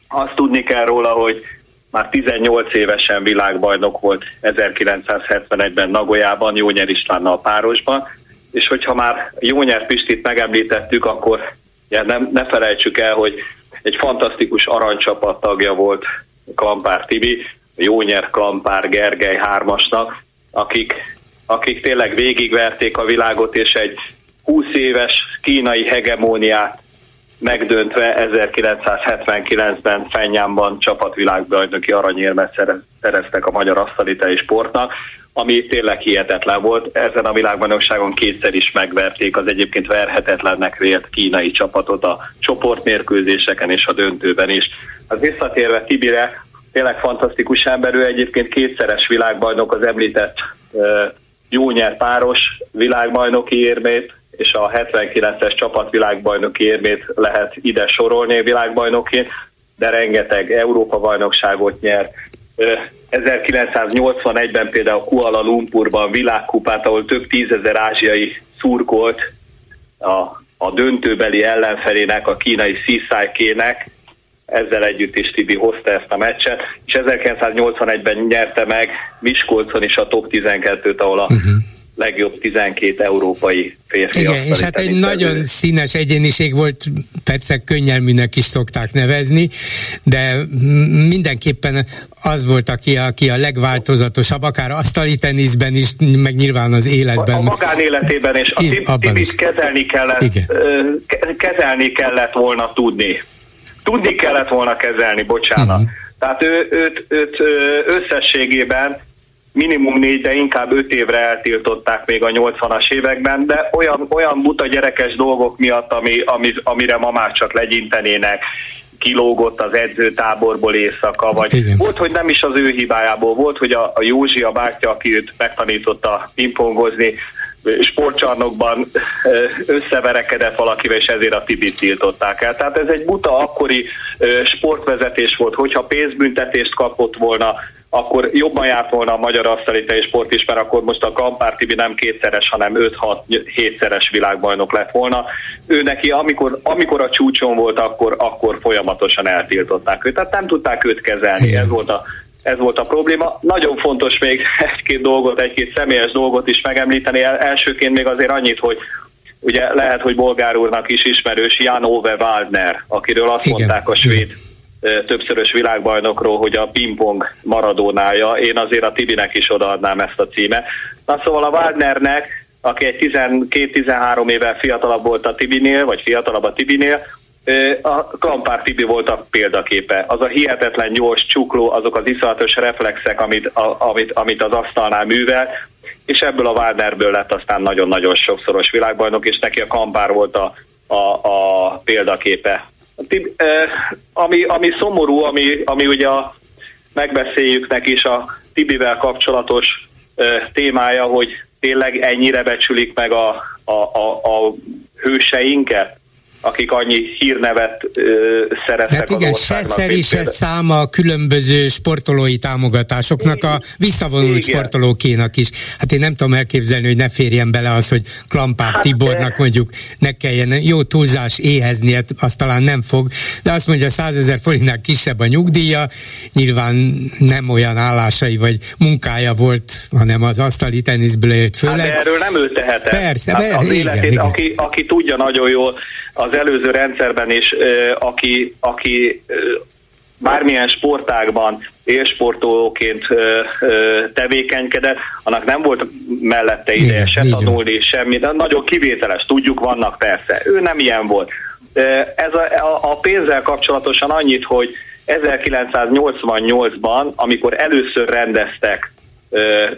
Azt tudni kell róla, hogy már 18 évesen világbajnok volt 1971-ben Nagoyában, Jónyer Istvánnal párosban, és hogyha már Jónyer Pistit megemlítettük, akkor ja, nem, ne felejtsük el, hogy egy fantasztikus aranycsapat tagja volt Klampár Tibi, Jónyer Klampár Gergely hármasnak, akik, akik tényleg végigverték a világot, és egy 20 éves kínai hegemóniát megdöntve 1979-ben Fenyámban csapatvilágbajnoki aranyérmet szereztek a magyar asztalitei sportnak, ami tényleg hihetetlen volt. Ezen a világbajnokságon kétszer is megverték az egyébként verhetetlennek vélt kínai csapatot a csoportmérkőzéseken és a döntőben is. Az visszatérve Tibire, tényleg fantasztikus ember, ő egyébként kétszeres világbajnok, az említett Jónyer páros világbajnoki érmét, és a 79-es csapat világbajnoki érmét lehet ide sorolni világbajnoki, de rengeteg Európa bajnokságot nyer. 1981-ben például Kuala Lumpurban világkupát, ahol több tízezer ázsiai szurkolt a, a döntőbeli ellenfelének, a kínai Sisai-kének, ezzel együtt is Tibi hozta ezt a meccset, és 1981-ben nyerte meg Miskolcon is a top 12-t, ahol a uh-huh legjobb 12 európai férfi. Igen, és hát egy nagyon színes egyéniség volt, persze könnyelműnek is szokták nevezni, de mindenképpen az volt, aki, aki a legváltozatosabb, akár asztali teniszben is, meg nyilván az életben. A, magánéletében és a Tibit is. kezelni kellett, Igen. kezelni kellett volna tudni. Tudni kellett volna kezelni, bocsánat. Uh-huh. Tehát ő, őt, őt összességében minimum négy, de inkább öt évre eltiltották még a 80-as években, de olyan, olyan buta gyerekes dolgok miatt, ami, ami, amire ma már csak legyintenének, kilógott az edzőtáborból éjszaka, vagy Igen. volt, hogy nem is az ő hibájából, volt, hogy a, a Józsi, a bátyja, aki őt megtanította pingpongozni, sportcsarnokban összeverekedett valakivel, és ezért a Tibit tiltották el. Tehát ez egy buta akkori sportvezetés volt, hogyha pénzbüntetést kapott volna, akkor jobban járt volna a magyar asztali sport is, mert akkor most a Kampár Tibi nem kétszeres, hanem 5-6-7-szeres világbajnok lett volna. Ő neki, amikor, amikor a csúcson volt, akkor, akkor folyamatosan eltiltották őt. Tehát nem tudták őt kezelni. Ez volt a ez volt a probléma. Nagyon fontos még egy-két dolgot, egy-két személyes dolgot is megemlíteni. Elsőként még azért annyit, hogy ugye lehet, hogy bolgár úrnak is ismerős Jan Ove Waldner, akiről azt Igen. mondták a svéd többszörös világbajnokról, hogy a pingpong maradónája. Én azért a Tibinek is odaadnám ezt a címe. Na szóval a Waldnernek, aki egy 12-13 évvel fiatalabb volt a Tibinél, vagy fiatalabb a Tibinél, a Klampár Tibi volt a példaképe. Az a hihetetlen gyors csukló, azok az iszalatos reflexek, amit, a, amit, amit az asztalnál művel, és ebből a Wagnerből lett aztán nagyon-nagyon sokszoros világbajnok, és neki a Kampár volt a, a, a példaképe. Ami, ami szomorú, ami, ami ugye a, megbeszéljük neki is a Tibivel kapcsolatos témája, hogy tényleg ennyire becsülik meg a, a, a, a hőseinket, akik annyi hírnevet ö, szereztek Hát igen, se szeri, se száma a különböző sportolói támogatásoknak, a visszavonult igen. sportolókénak is. Hát én nem tudom elképzelni, hogy ne férjen bele az, hogy Klampár hát Tibornak de... mondjuk ne kelljen jó túlzás éhezni, hát azt talán nem fog, de azt mondja, 100 ezer forintnál kisebb a nyugdíja, nyilván nem olyan állásai vagy munkája volt, hanem az asztali teniszből élt főleg. Hát erről nem ő tehet. Persze, hát az igen, életét, igen. Aki, aki tudja nagyon jól, az előző rendszerben is, aki, aki bármilyen sportágban élsportolóként tevékenykedett, annak nem volt mellette ideje igen, se tanulni, semmi, de nagyon kivételes, tudjuk, vannak persze. Ő nem ilyen volt. Ez a, a, pénzzel kapcsolatosan annyit, hogy 1988-ban, amikor először rendeztek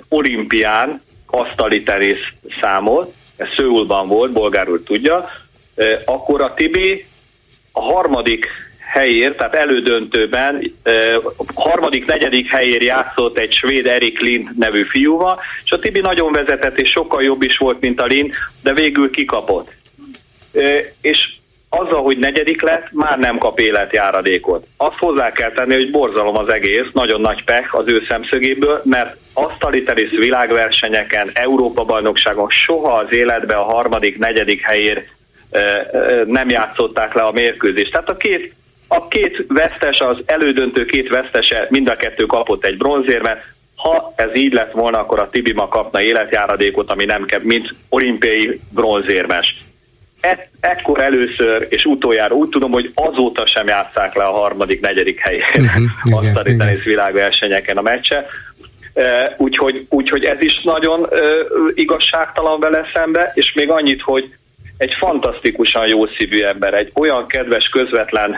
olimpián asztali tenisz számot, ez Szőulban volt, bolgárul tudja, akkor a Tibi a harmadik helyért, tehát elődöntőben harmadik, negyedik helyért játszott egy svéd Erik Lind nevű fiúval, és a Tibi nagyon vezetett, és sokkal jobb is volt, mint a Lind, de végül kikapott. És azzal, hogy negyedik lett, már nem kap életjáradékot. Azt hozzá kell tenni, hogy borzalom az egész, nagyon nagy pech az ő szemszögéből, mert asztali világversenyeken, Európa-bajnokságon soha az életbe a harmadik, negyedik helyért nem játszották le a mérkőzést. Tehát a két, a két vesztes, az elődöntő két vesztese, mind a kettő kapott egy bronzérmet, ha ez így lett volna, akkor a Tibima kapna életjáradékot, ami nem kell, mint olimpiai bronzérmes. E- ekkor először és utoljára úgy tudom, hogy azóta sem játszák le a harmadik, negyedik helyen uh-huh, [LAUGHS] azt a tenisz világversenyeken a meccse. Uh, úgyhogy, úgyhogy ez is nagyon uh, igazságtalan vele szembe, és még annyit, hogy egy fantasztikusan jó szívű ember, egy olyan kedves, közvetlen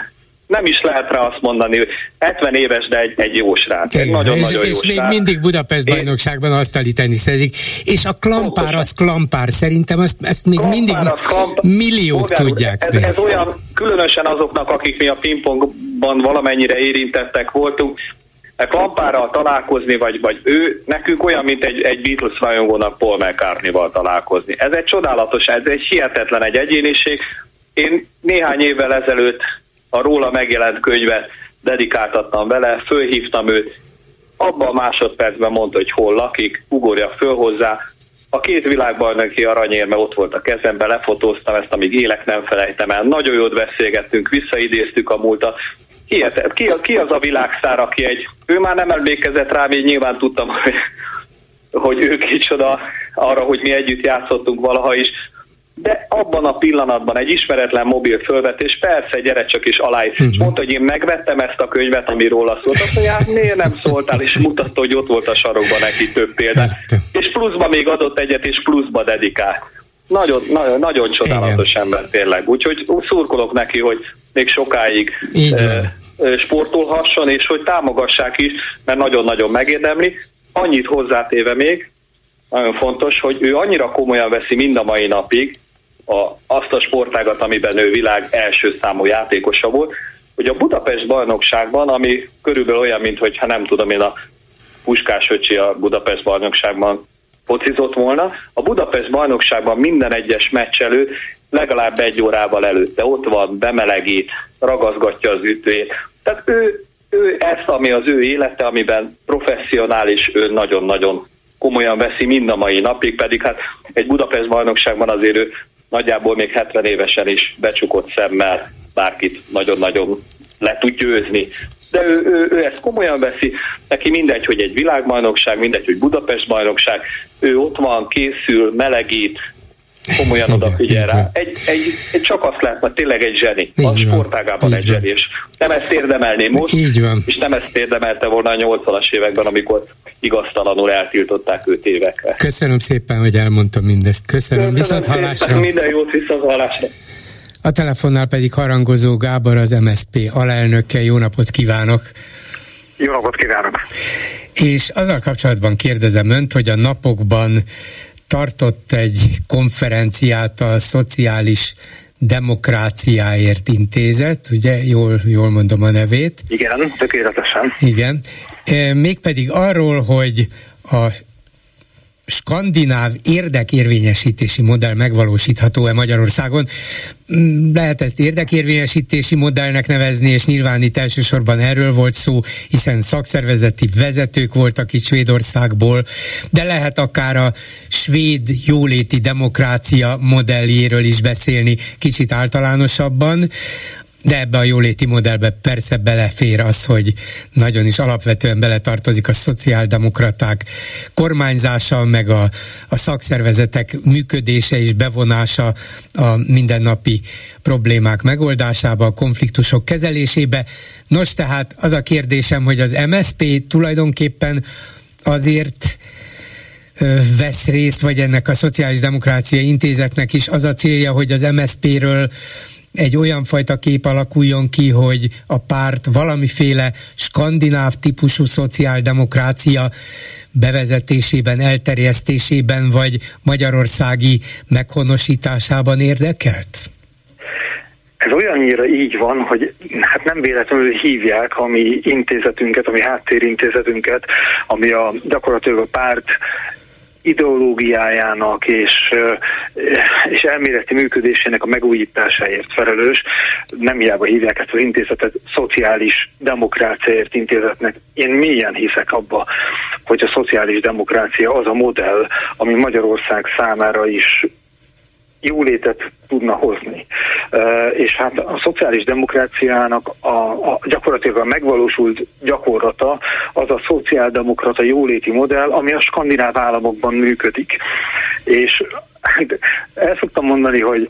nem is lehet rá azt mondani, hogy 70 éves, de egy, egy jó srác. Egy nagyon, és, nagyon és jó még srác. mindig Budapest bajnokságban asztali teniszezik. És a klampár az klampár, szerintem ezt, ezt még klampár, mindig klamp... milliók Bolgár, tudják. Ez, ez olyan, különösen azoknak, akik mi a pingpongban valamennyire érintettek voltunk, Klampárral találkozni, vagy, vagy ő, nekünk olyan, mint egy, egy Beatles rajongónak Paul mccartney találkozni. Ez egy csodálatos, ez egy hihetetlen egy egyéniség. Én néhány évvel ezelőtt a róla megjelent könyvet dedikáltattam vele, fölhívtam őt, abban a másodpercben mondta, hogy hol lakik, ugorja föl hozzá. A két világbajnoki aranyérme ott volt a kezemben, lefotóztam ezt, amíg élek nem felejtem el. Nagyon jót beszélgettünk, visszaidéztük a múltat. Hihetet. Ki, ki az a világszár, aki egy... Ő már nem emlékezett rá, én nyilván tudtam, [LAUGHS] hogy, hogy ő kicsoda arra, hogy mi együtt játszottunk valaha is, de abban a pillanatban egy ismeretlen mobil fölvetés, persze, gyere csak is alá. Uh-huh. Mondta, hogy én megvettem ezt a könyvet, ami róla szólt. Azt mondja, hát miért nem szóltál, és mutatta, hogy ott volt a sarokban neki több példa. És pluszba még adott egyet, és pluszba dedikált. Nagyon, nagyon, nagyon csodálatos Igen. ember tényleg. Úgyhogy szurkolok neki, hogy még sokáig e, sportolhasson, és hogy támogassák is, mert nagyon-nagyon megérdemli. Annyit hozzátéve még, nagyon fontos, hogy ő annyira komolyan veszi mind a mai napig a, azt a sportágat, amiben ő világ első számú játékosa volt, hogy a Budapest bajnokságban, ami körülbelül olyan, mint hogyha nem tudom én a Puskás öcsi a Budapest bajnokságban focizott volna. A Budapest bajnokságban minden egyes meccs elő legalább egy órával előtte ott van, bemelegít, ragaszgatja az ütőjét. Tehát ő, ő ezt, ami az ő élete, amiben professzionális, ő nagyon-nagyon komolyan veszi mind a mai napig, pedig hát egy Budapest bajnokságban azért ő nagyjából még 70 évesen is becsukott szemmel bárkit nagyon-nagyon le tud győzni. De ő, ő, ő ezt komolyan veszi, neki mindegy, hogy egy világbajnokság, mindegy, hogy Budapest bajnokság, ő ott van, készül, melegít, komolyan odafigyel rá. Egy, egy, egy, csak azt lehet, hogy tényleg egy zseni. Így a sportágában egy zseni, és nem ezt érdemelné most, Így van. és nem ezt érdemelte volna a 80-as években, amikor igaztalanul eltiltották őt évekre. Köszönöm szépen, hogy elmondtam mindezt. Köszönöm, Köszönöm viszont hallásra. Minden jót viszont hallásra. A telefonnál pedig harangozó Gábor, az MSP alelnöke. Jó napot kívánok! Jó napot kívánok! És azzal kapcsolatban kérdezem önt, hogy a napokban tartott egy konferenciát a Szociális Demokráciáért Intézet, ugye jól, jól mondom a nevét. Igen, tökéletesen. Igen. E, mégpedig arról, hogy a skandináv érdekérvényesítési modell megvalósítható-e Magyarországon. Mm, lehet ezt érdekérvényesítési modellnek nevezni, és nyilván itt elsősorban erről volt szó, hiszen szakszervezeti vezetők voltak itt Svédországból, de lehet akár a svéd jóléti demokrácia modelljéről is beszélni kicsit általánosabban de ebbe a jóléti modellbe persze belefér az, hogy nagyon is alapvetően beletartozik a szociáldemokraták kormányzása, meg a, a szakszervezetek működése és bevonása a mindennapi problémák megoldásába, a konfliktusok kezelésébe. Nos, tehát az a kérdésem, hogy az MSP tulajdonképpen azért vesz részt, vagy ennek a Szociális Demokrácia Intézetnek is az a célja, hogy az MSZP-ről egy olyan fajta kép alakuljon ki, hogy a párt valamiféle skandináv típusú szociáldemokrácia bevezetésében, elterjesztésében vagy magyarországi meghonosításában érdekelt? Ez olyannyira így van, hogy hát nem véletlenül hívják a mi intézetünket, a mi háttérintézetünket, ami a gyakorlatilag a párt ideológiájának és, és elméleti működésének a megújításáért felelős. Nem hiába hívják ezt az intézetet szociális demokráciáért intézetnek. Én mélyen hiszek abba, hogy a szociális demokrácia az a modell, ami Magyarország számára is jólétet tudna hozni. És hát a szociális demokráciának a, a gyakorlatilag a megvalósult gyakorlata az a szociáldemokrata jóléti modell, ami a skandináv államokban működik. És hát el szoktam mondani, hogy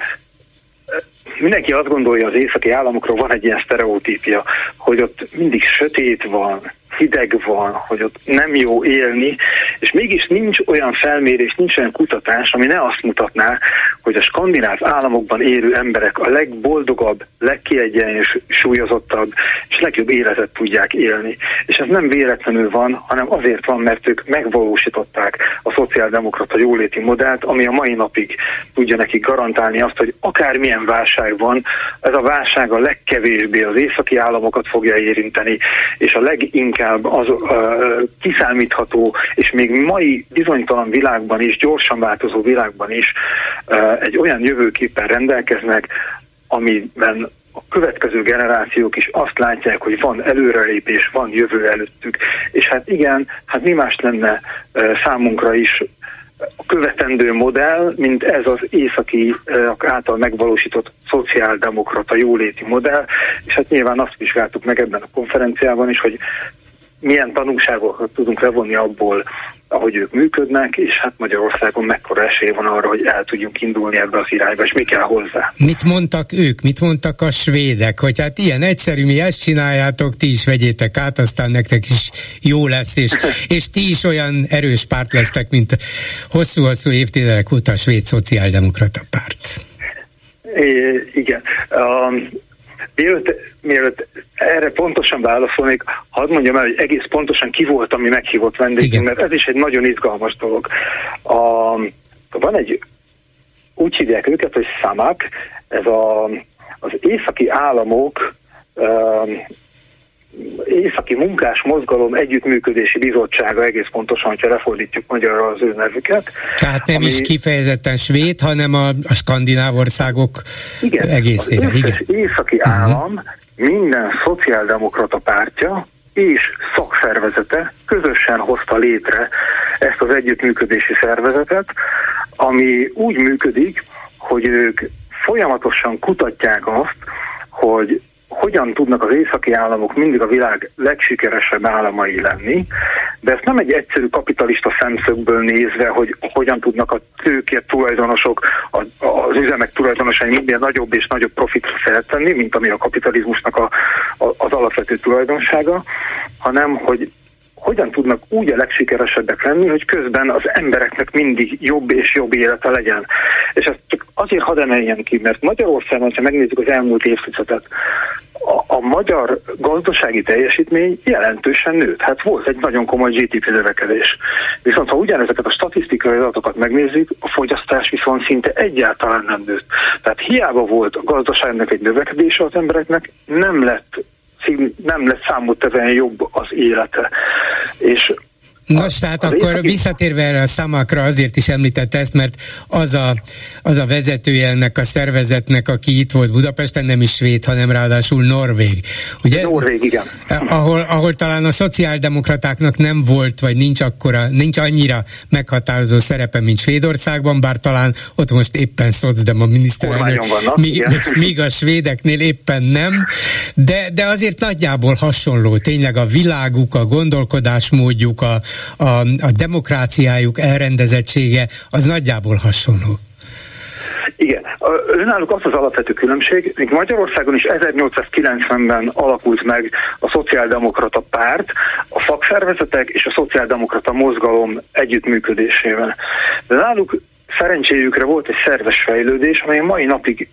mindenki azt gondolja, az északi államokról van egy ilyen sztereotípia, hogy ott mindig sötét van, hideg van, hogy ott nem jó élni, és mégis nincs olyan felmérés, nincs olyan kutatás, ami ne azt mutatná, hogy a skandináv államokban élő emberek a legboldogabb, legkiegyensúlyozottabb és legjobb életet tudják élni. És ez nem véletlenül van, hanem azért van, mert ők megvalósították a szociáldemokrata jóléti modellt, ami a mai napig tudja nekik garantálni azt, hogy akármilyen válság van, ez a válság a legkevésbé az északi államokat fogja érinteni, és a leginkább inkább az uh, kiszámítható, és még mai bizonytalan világban is, gyorsan változó világban is uh, egy olyan jövőképpen rendelkeznek, amiben a következő generációk is azt látják, hogy van előrelépés, van jövő előttük. És hát igen, hát mi más lenne számunkra is a követendő modell, mint ez az északi által megvalósított szociáldemokrata jóléti modell, és hát nyilván azt vizsgáltuk meg ebben a konferenciában is, hogy milyen tanulságokat tudunk levonni abból, ahogy ők működnek, és hát Magyarországon mekkora esély van arra, hogy el tudjunk indulni ebbe az irányba, és mi kell hozzá. Mit mondtak ők, mit mondtak a svédek, hogy hát ilyen egyszerű, mi ezt csináljátok, ti is vegyétek át, aztán nektek is jó lesz, és, [LAUGHS] és ti is olyan erős párt lesztek, mint hosszú-hosszú évtizedek óta a svéd szociáldemokrata párt. É, igen. Um, Mielőtt, mielőtt erre pontosan válaszolnék, hadd mondjam el, hogy egész pontosan ki volt, ami meghívott vendégünk, mert ez is egy nagyon izgalmas dolog. A, van egy, úgy hívják őket, hogy SZAMAK, ez a, az északi államok um, Északi Munkás Mozgalom Együttműködési Bizottsága egész pontosan, hogyha lefordítjuk magyarra az ő nevüket. Tehát nem ami, is kifejezetten svéd, hanem a, a skandináv országok igen, egészére. Az igen. északi uh-huh. állam minden szociáldemokrata pártja és szakszervezete közösen hozta létre ezt az együttműködési szervezetet, ami úgy működik, hogy ők folyamatosan kutatják azt, hogy hogyan tudnak az északi államok mindig a világ legsikeresebb államai lenni, de ezt nem egy egyszerű kapitalista szemszögből nézve, hogy hogyan tudnak a tőkért tulajdonosok, az üzemek tulajdonosai minden nagyobb és nagyobb profitra feltenni, mint ami a kapitalizmusnak a, a, az alapvető tulajdonsága, hanem hogy hogyan tudnak úgy a legsikeresebbek lenni, hogy közben az embereknek mindig jobb és jobb élete legyen. És ezt csak azért hadd emeljem ki, mert Magyarországon, ha megnézzük az elmúlt évtizedet, a, magyar gazdasági teljesítmény jelentősen nőtt. Hát volt egy nagyon komoly GDP növekedés. Viszont ha ugyanezeket a statisztikai adatokat megnézzük, a fogyasztás viszont szinte egyáltalán nem nőtt. Tehát hiába volt a gazdaságnak egy növekedése az embereknek, nem lett nem lett számottevően jobb az élete. És Nos, tehát akkor északi... visszatérve erre a szamakra, azért is említette ezt, mert az a, az a vezetője ennek a szervezetnek, aki itt volt Budapesten, nem is svéd, hanem ráadásul norvég. Ugye? Norvég, igen. Ahol, ahol talán a szociáldemokratáknak nem volt, vagy nincs akkora, nincs annyira meghatározó szerepe, mint Svédországban, bár talán ott most éppen szocdem a miniszterelnök, míg, [LAUGHS] míg a svédeknél éppen nem, de, de azért nagyjából hasonló, tényleg a világuk, a gondolkodásmódjuk, a, a, a demokráciájuk elrendezettsége az nagyjából hasonló. Igen. Önálluk az az alapvető különbség, még Magyarországon is 1890-ben alakult meg a szociáldemokrata párt, a szakszervezetek és a szociáldemokrata mozgalom együttműködésével. De náluk szerencséjükre volt egy szerves fejlődés, amely mai napig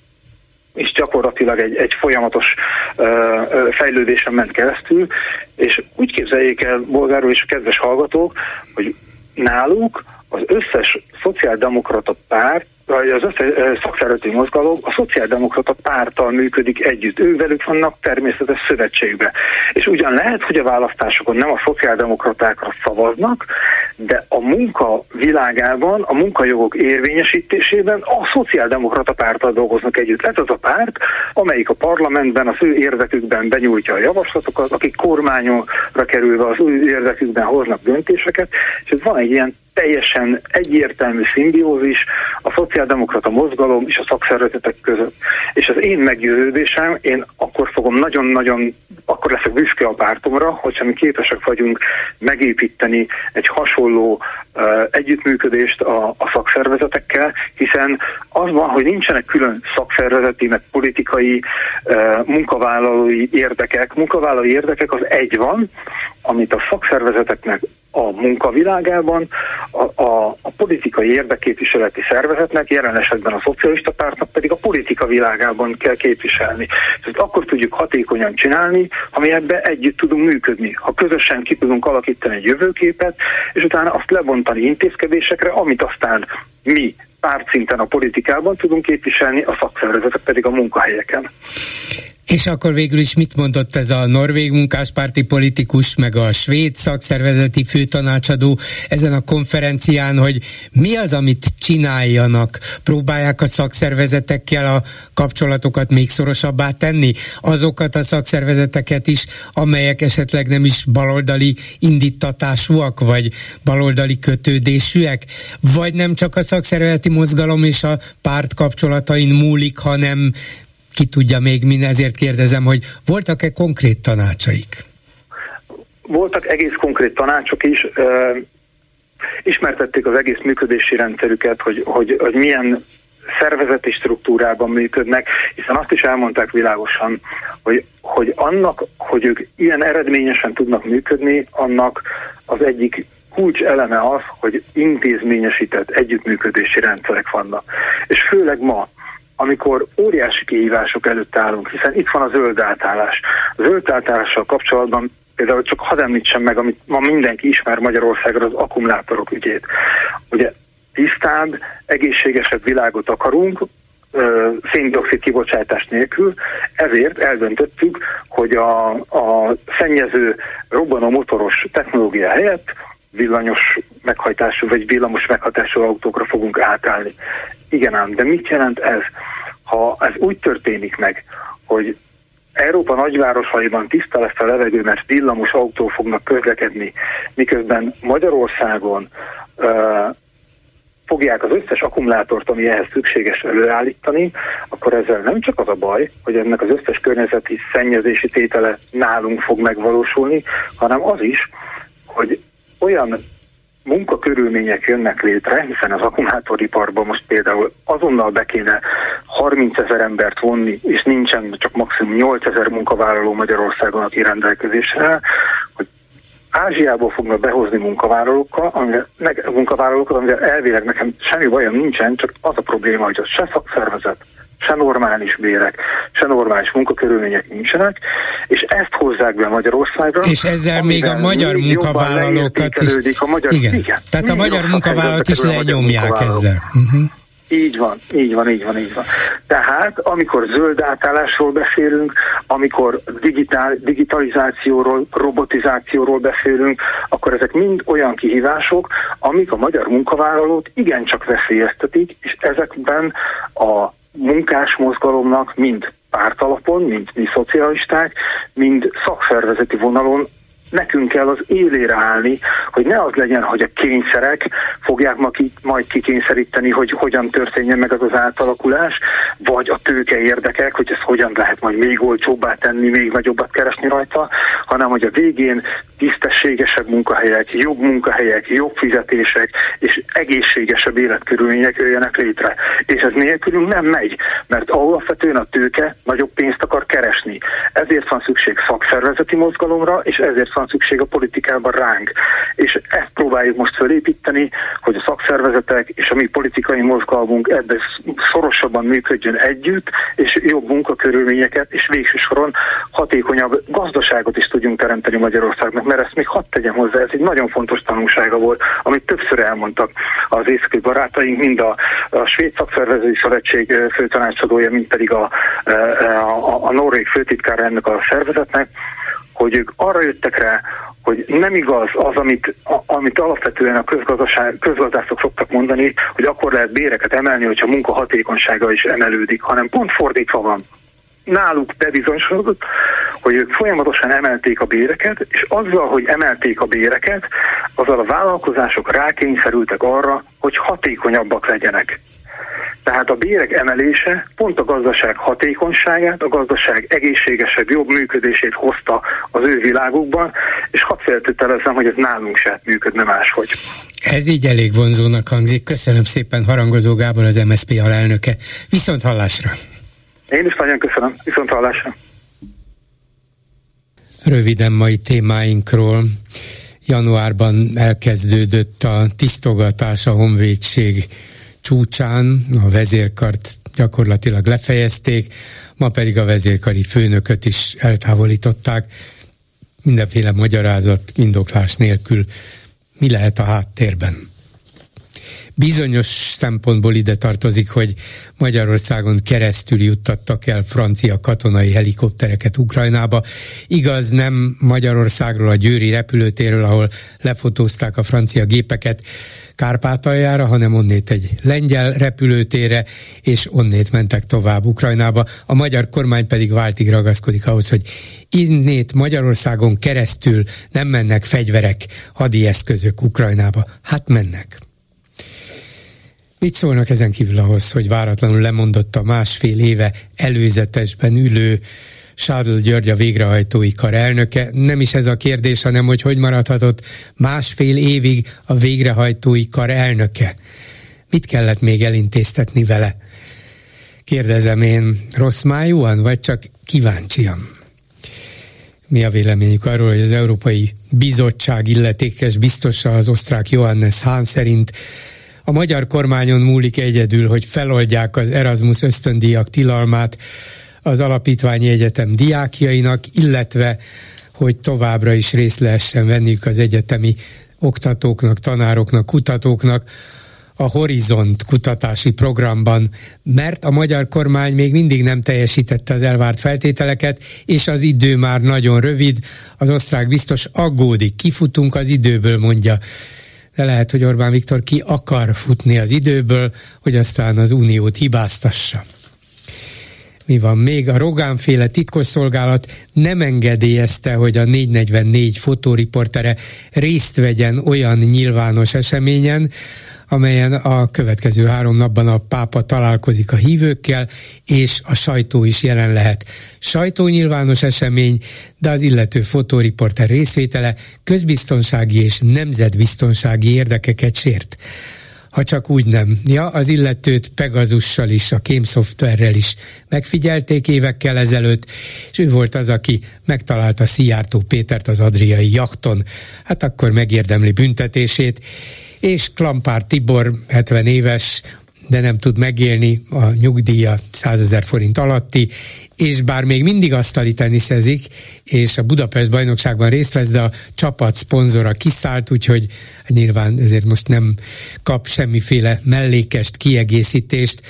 és gyakorlatilag egy, egy folyamatos uh, fejlődésen ment keresztül, és úgy képzeljék el, bolgáról és a kedves hallgatók, hogy náluk az összes szociáldemokrata párt az összes szakszervezeti mozgalom a szociáldemokrata párttal működik együtt. Ők velük vannak természetes szövetségbe. És ugyan lehet, hogy a választásokon nem a szociáldemokratákra szavaznak, de a munka világában, a munkajogok érvényesítésében a szociáldemokrata párttal dolgoznak együtt. Lehet az a párt, amelyik a parlamentben az ő érdekükben benyújtja a javaslatokat, akik kormányra kerülve az ő érdekükben hoznak döntéseket, és van egy ilyen teljesen egyértelmű szimbiózis a szociáldemokrata mozgalom és a szakszervezetek között. És az én meggyőződésem, én akkor fogom nagyon-nagyon, akkor leszek büszke a pártomra, hogyha mi képesek vagyunk megépíteni egy hasonló uh, együttműködést a, a szakszervezetekkel, hiszen az van, hogy nincsenek külön szakszervezeti, meg politikai uh, munkavállalói érdekek. Munkavállalói érdekek az egy van, amit a szakszervezeteknek a munkavilágában, a, a, a politikai érdekképviseleti szervezetnek, jelen esetben a szocialista pártnak pedig a politika világában kell képviselni. Tehát akkor tudjuk hatékonyan csinálni, ha mi ebbe együtt tudunk működni. Ha közösen ki tudunk alakítani egy jövőképet, és utána azt lebontani intézkedésekre, amit aztán mi pártszinten a politikában tudunk képviselni, a szakszervezetek pedig a munkahelyeken. És akkor végül is mit mondott ez a norvég munkáspárti politikus, meg a svéd szakszervezeti főtanácsadó ezen a konferencián, hogy mi az, amit csináljanak? Próbálják a szakszervezetekkel a kapcsolatokat még szorosabbá tenni? Azokat a szakszervezeteket is, amelyek esetleg nem is baloldali indítatásúak, vagy baloldali kötődésűek? Vagy nem csak a szakszervezeti mozgalom és a párt kapcsolatain múlik, hanem ki tudja még min, ezért kérdezem, hogy voltak-e konkrét tanácsaik? Voltak egész konkrét tanácsok is, ismertették az egész működési rendszerüket, hogy, hogy, hogy milyen szervezeti struktúrában működnek, hiszen azt is elmondták világosan, hogy, hogy annak, hogy ők ilyen eredményesen tudnak működni, annak az egyik kulcs eleme az, hogy intézményesített együttműködési rendszerek vannak. És főleg ma, amikor óriási kihívások előtt állunk, hiszen itt van a zöld átállás. A zöld átállással kapcsolatban például csak hadd említsem meg, amit ma mindenki ismer Magyarországon, az akkumulátorok ügyét. Ugye tisztább, egészségesebb világot akarunk, széndiokszid kibocsátás nélkül, ezért eldöntöttük, hogy a, a szennyező robbanó motoros technológia helyett villanyos meghajtású vagy villamos meghajtású autókra fogunk átállni. Igen ám, de mit jelent ez? Ha ez úgy történik meg, hogy Európa nagyvárosaiban tiszta lesz a levegő, mert villamos autó fognak közlekedni, miközben Magyarországon uh, fogják az összes akkumulátort, ami ehhez szükséges előállítani, akkor ezzel nem csak az a baj, hogy ennek az összes környezeti szennyezési tétele nálunk fog megvalósulni, hanem az is, hogy olyan munkakörülmények jönnek létre, hiszen az akkumulátoriparban most például azonnal be kéne 30 ezer embert vonni, és nincsen csak maximum 8 ezer munkavállaló Magyarországon, aki rendelkezésre, hogy Ázsiából fognak behozni munkavállalókkal, amivel, meg, munkavállalókat, amivel elvileg nekem semmi bajom nincsen, csak az a probléma, hogy az se szakszervezet, se normális bérek, se normális munkakörülmények nincsenek, és ezt hozzák be Magyarországra. És ezzel még a magyar munkavállalókat is. A magyar, igen. igen. Tehát a magyar munkavállalót is lenyomják ezzel. Uh-huh. Így van, így van, így van, így van. Tehát, amikor zöld átállásról beszélünk, amikor digitál, digitalizációról, robotizációról beszélünk, akkor ezek mind olyan kihívások, amik a magyar munkavállalót igencsak veszélyeztetik, és ezekben a munkás mozgalomnak mind pártalapon, mint mi szocialisták, mind szakszervezeti vonalon nekünk kell az élére állni, hogy ne az legyen, hogy a kényszerek fogják majd kikényszeríteni, hogy hogyan történjen meg az az átalakulás, vagy a tőke érdekek, hogy ezt hogyan lehet majd még olcsóbbá tenni, még nagyobbat keresni rajta, hanem hogy a végén tisztességesebb munkahelyek, jobb munkahelyek, jobb fizetések és egészségesebb életkörülmények jöjjenek létre. És ez nélkülünk nem megy, mert alapvetően a tőke nagyobb pénzt akar keresni. Ezért van szükség szakszervezeti mozgalomra, és ezért van szükség a politikában ránk. És ezt próbáljuk most felépíteni, hogy a szakszervezetek és a mi politikai mozgalmunk ebben szorosabban működjön együtt, és jobb munkakörülményeket, és végső soron hatékonyabb gazdaságot is tudjunk teremteni Magyarországnak, mert ezt még hadd tegyem hozzá, ez egy nagyon fontos tanulsága volt, amit többször elmondtak az északi barátaink, mind a, a Svéd Szakszervezői Szövetség főtanácsadója, mind pedig a, a, a, a Norvég főtitkára ennek a szervezetnek, hogy ők arra jöttek rá, hogy nem igaz az, amit, a, amit alapvetően a közgazdászok szoktak mondani, hogy akkor lehet béreket emelni, hogyha a munka hatékonysága is emelődik, hanem pont fordítva van. Náluk bebizonyosodott, hogy ők folyamatosan emelték a béreket, és azzal, hogy emelték a béreket, azzal a vállalkozások rákényszerültek arra, hogy hatékonyabbak legyenek. Tehát a bérek emelése pont a gazdaság hatékonyságát, a gazdaság egészségesebb, jobb működését hozta az ő világukban, és hadd feltételezem, hogy ez nálunk se működne máshogy. Ez így elég vonzónak hangzik. Köszönöm szépen Harangozó Gábor, az MSZP alelnöke. Viszont hallásra! Én is nagyon köszönöm. Viszont hallásra! Röviden mai témáinkról. Januárban elkezdődött a tisztogatás a honvédség csúcsán a vezérkart gyakorlatilag lefejezték, ma pedig a vezérkari főnököt is eltávolították, mindenféle magyarázat, indoklás nélkül. Mi lehet a háttérben? Bizonyos szempontból ide tartozik, hogy Magyarországon keresztül juttattak el francia katonai helikoptereket Ukrajnába. Igaz, nem Magyarországról, a Győri repülőtérről, ahol lefotózták a francia gépeket, Kárpátaljára, hanem onnét egy lengyel repülőtérre, és onnét mentek tovább Ukrajnába. A magyar kormány pedig váltig ragaszkodik ahhoz, hogy innét Magyarországon keresztül nem mennek fegyverek, hadi eszközök Ukrajnába. Hát mennek. Mit szólnak ezen kívül ahhoz, hogy váratlanul lemondott a másfél éve előzetesben ülő Sádl György a végrehajtói kar elnöke. Nem is ez a kérdés, hanem hogy hogy maradhatott másfél évig a végrehajtói kar elnöke. Mit kellett még elintéztetni vele? Kérdezem én rossz májúan, vagy csak kíváncsian? Mi a véleményük arról, hogy az Európai Bizottság illetékes biztosa az osztrák Johannes Hahn szerint a magyar kormányon múlik egyedül, hogy feloldják az Erasmus ösztöndíjak tilalmát az alapítványi egyetem diákjainak, illetve hogy továbbra is részt lehessen venniük az egyetemi oktatóknak, tanároknak, kutatóknak, a Horizont kutatási programban, mert a magyar kormány még mindig nem teljesítette az elvárt feltételeket, és az idő már nagyon rövid. Az osztrák biztos aggódik, kifutunk az időből, mondja. De lehet, hogy Orbán Viktor ki akar futni az időből, hogy aztán az uniót hibáztassa mi van még? A Rogánféle titkosszolgálat nem engedélyezte, hogy a 444 fotóriportere részt vegyen olyan nyilvános eseményen, amelyen a következő három napban a pápa találkozik a hívőkkel, és a sajtó is jelen lehet. Sajtónyilvános esemény, de az illető fotóriporter részvétele közbiztonsági és nemzetbiztonsági érdekeket sért ha csak úgy nem. Ja, az illetőt Pegazussal is, a kémszoftverrel is megfigyelték évekkel ezelőtt, és ő volt az, aki megtalálta Szijjártó Pétert az adriai jakton. Hát akkor megérdemli büntetését, és Klampár Tibor, 70 éves, de nem tud megélni, a nyugdíja 100 ezer forint alatti, és bár még mindig asztali teniszezik, és a Budapest bajnokságban részt vesz, de a csapat szponzora kiszállt, úgyhogy nyilván ezért most nem kap semmiféle mellékest, kiegészítést.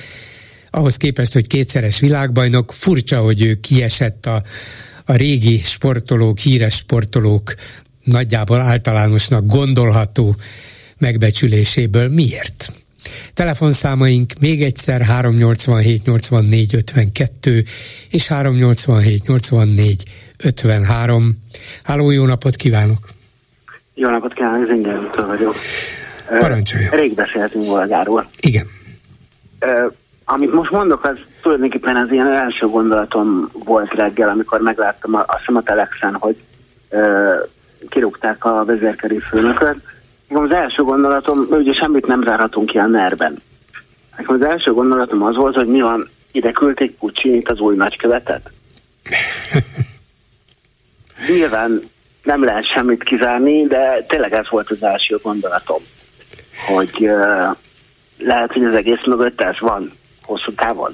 Ahhoz képest, hogy kétszeres világbajnok, furcsa, hogy ő kiesett a, a régi sportolók, híres sportolók nagyjából általánosnak gondolható megbecsüléséből. Miért? Telefonszámaink még egyszer 387 84 52 és 387 84 53. Háló, jó napot kívánok! Jó napot kívánok, Zingerútól vagyok. Parancsoljon. Rég beszéltünk Volgáról. Igen. Uh, amit most mondok, az tulajdonképpen az ilyen első gondolatom volt reggel, amikor megláttam a, azt hiszem a Telexen, hogy uh, kirúgták a vezérkeri főnököt, az első gondolatom, ugye semmit nem zárhatunk ki a nerben. Nekem az első gondolatom az volt, hogy mi van, ide küldték Puccinit az új nagykövetet. [LAUGHS] Nyilván nem lehet semmit kizárni, de tényleg ez volt az első gondolatom, hogy uh, lehet, hogy az egész mögött ez van hosszú távon.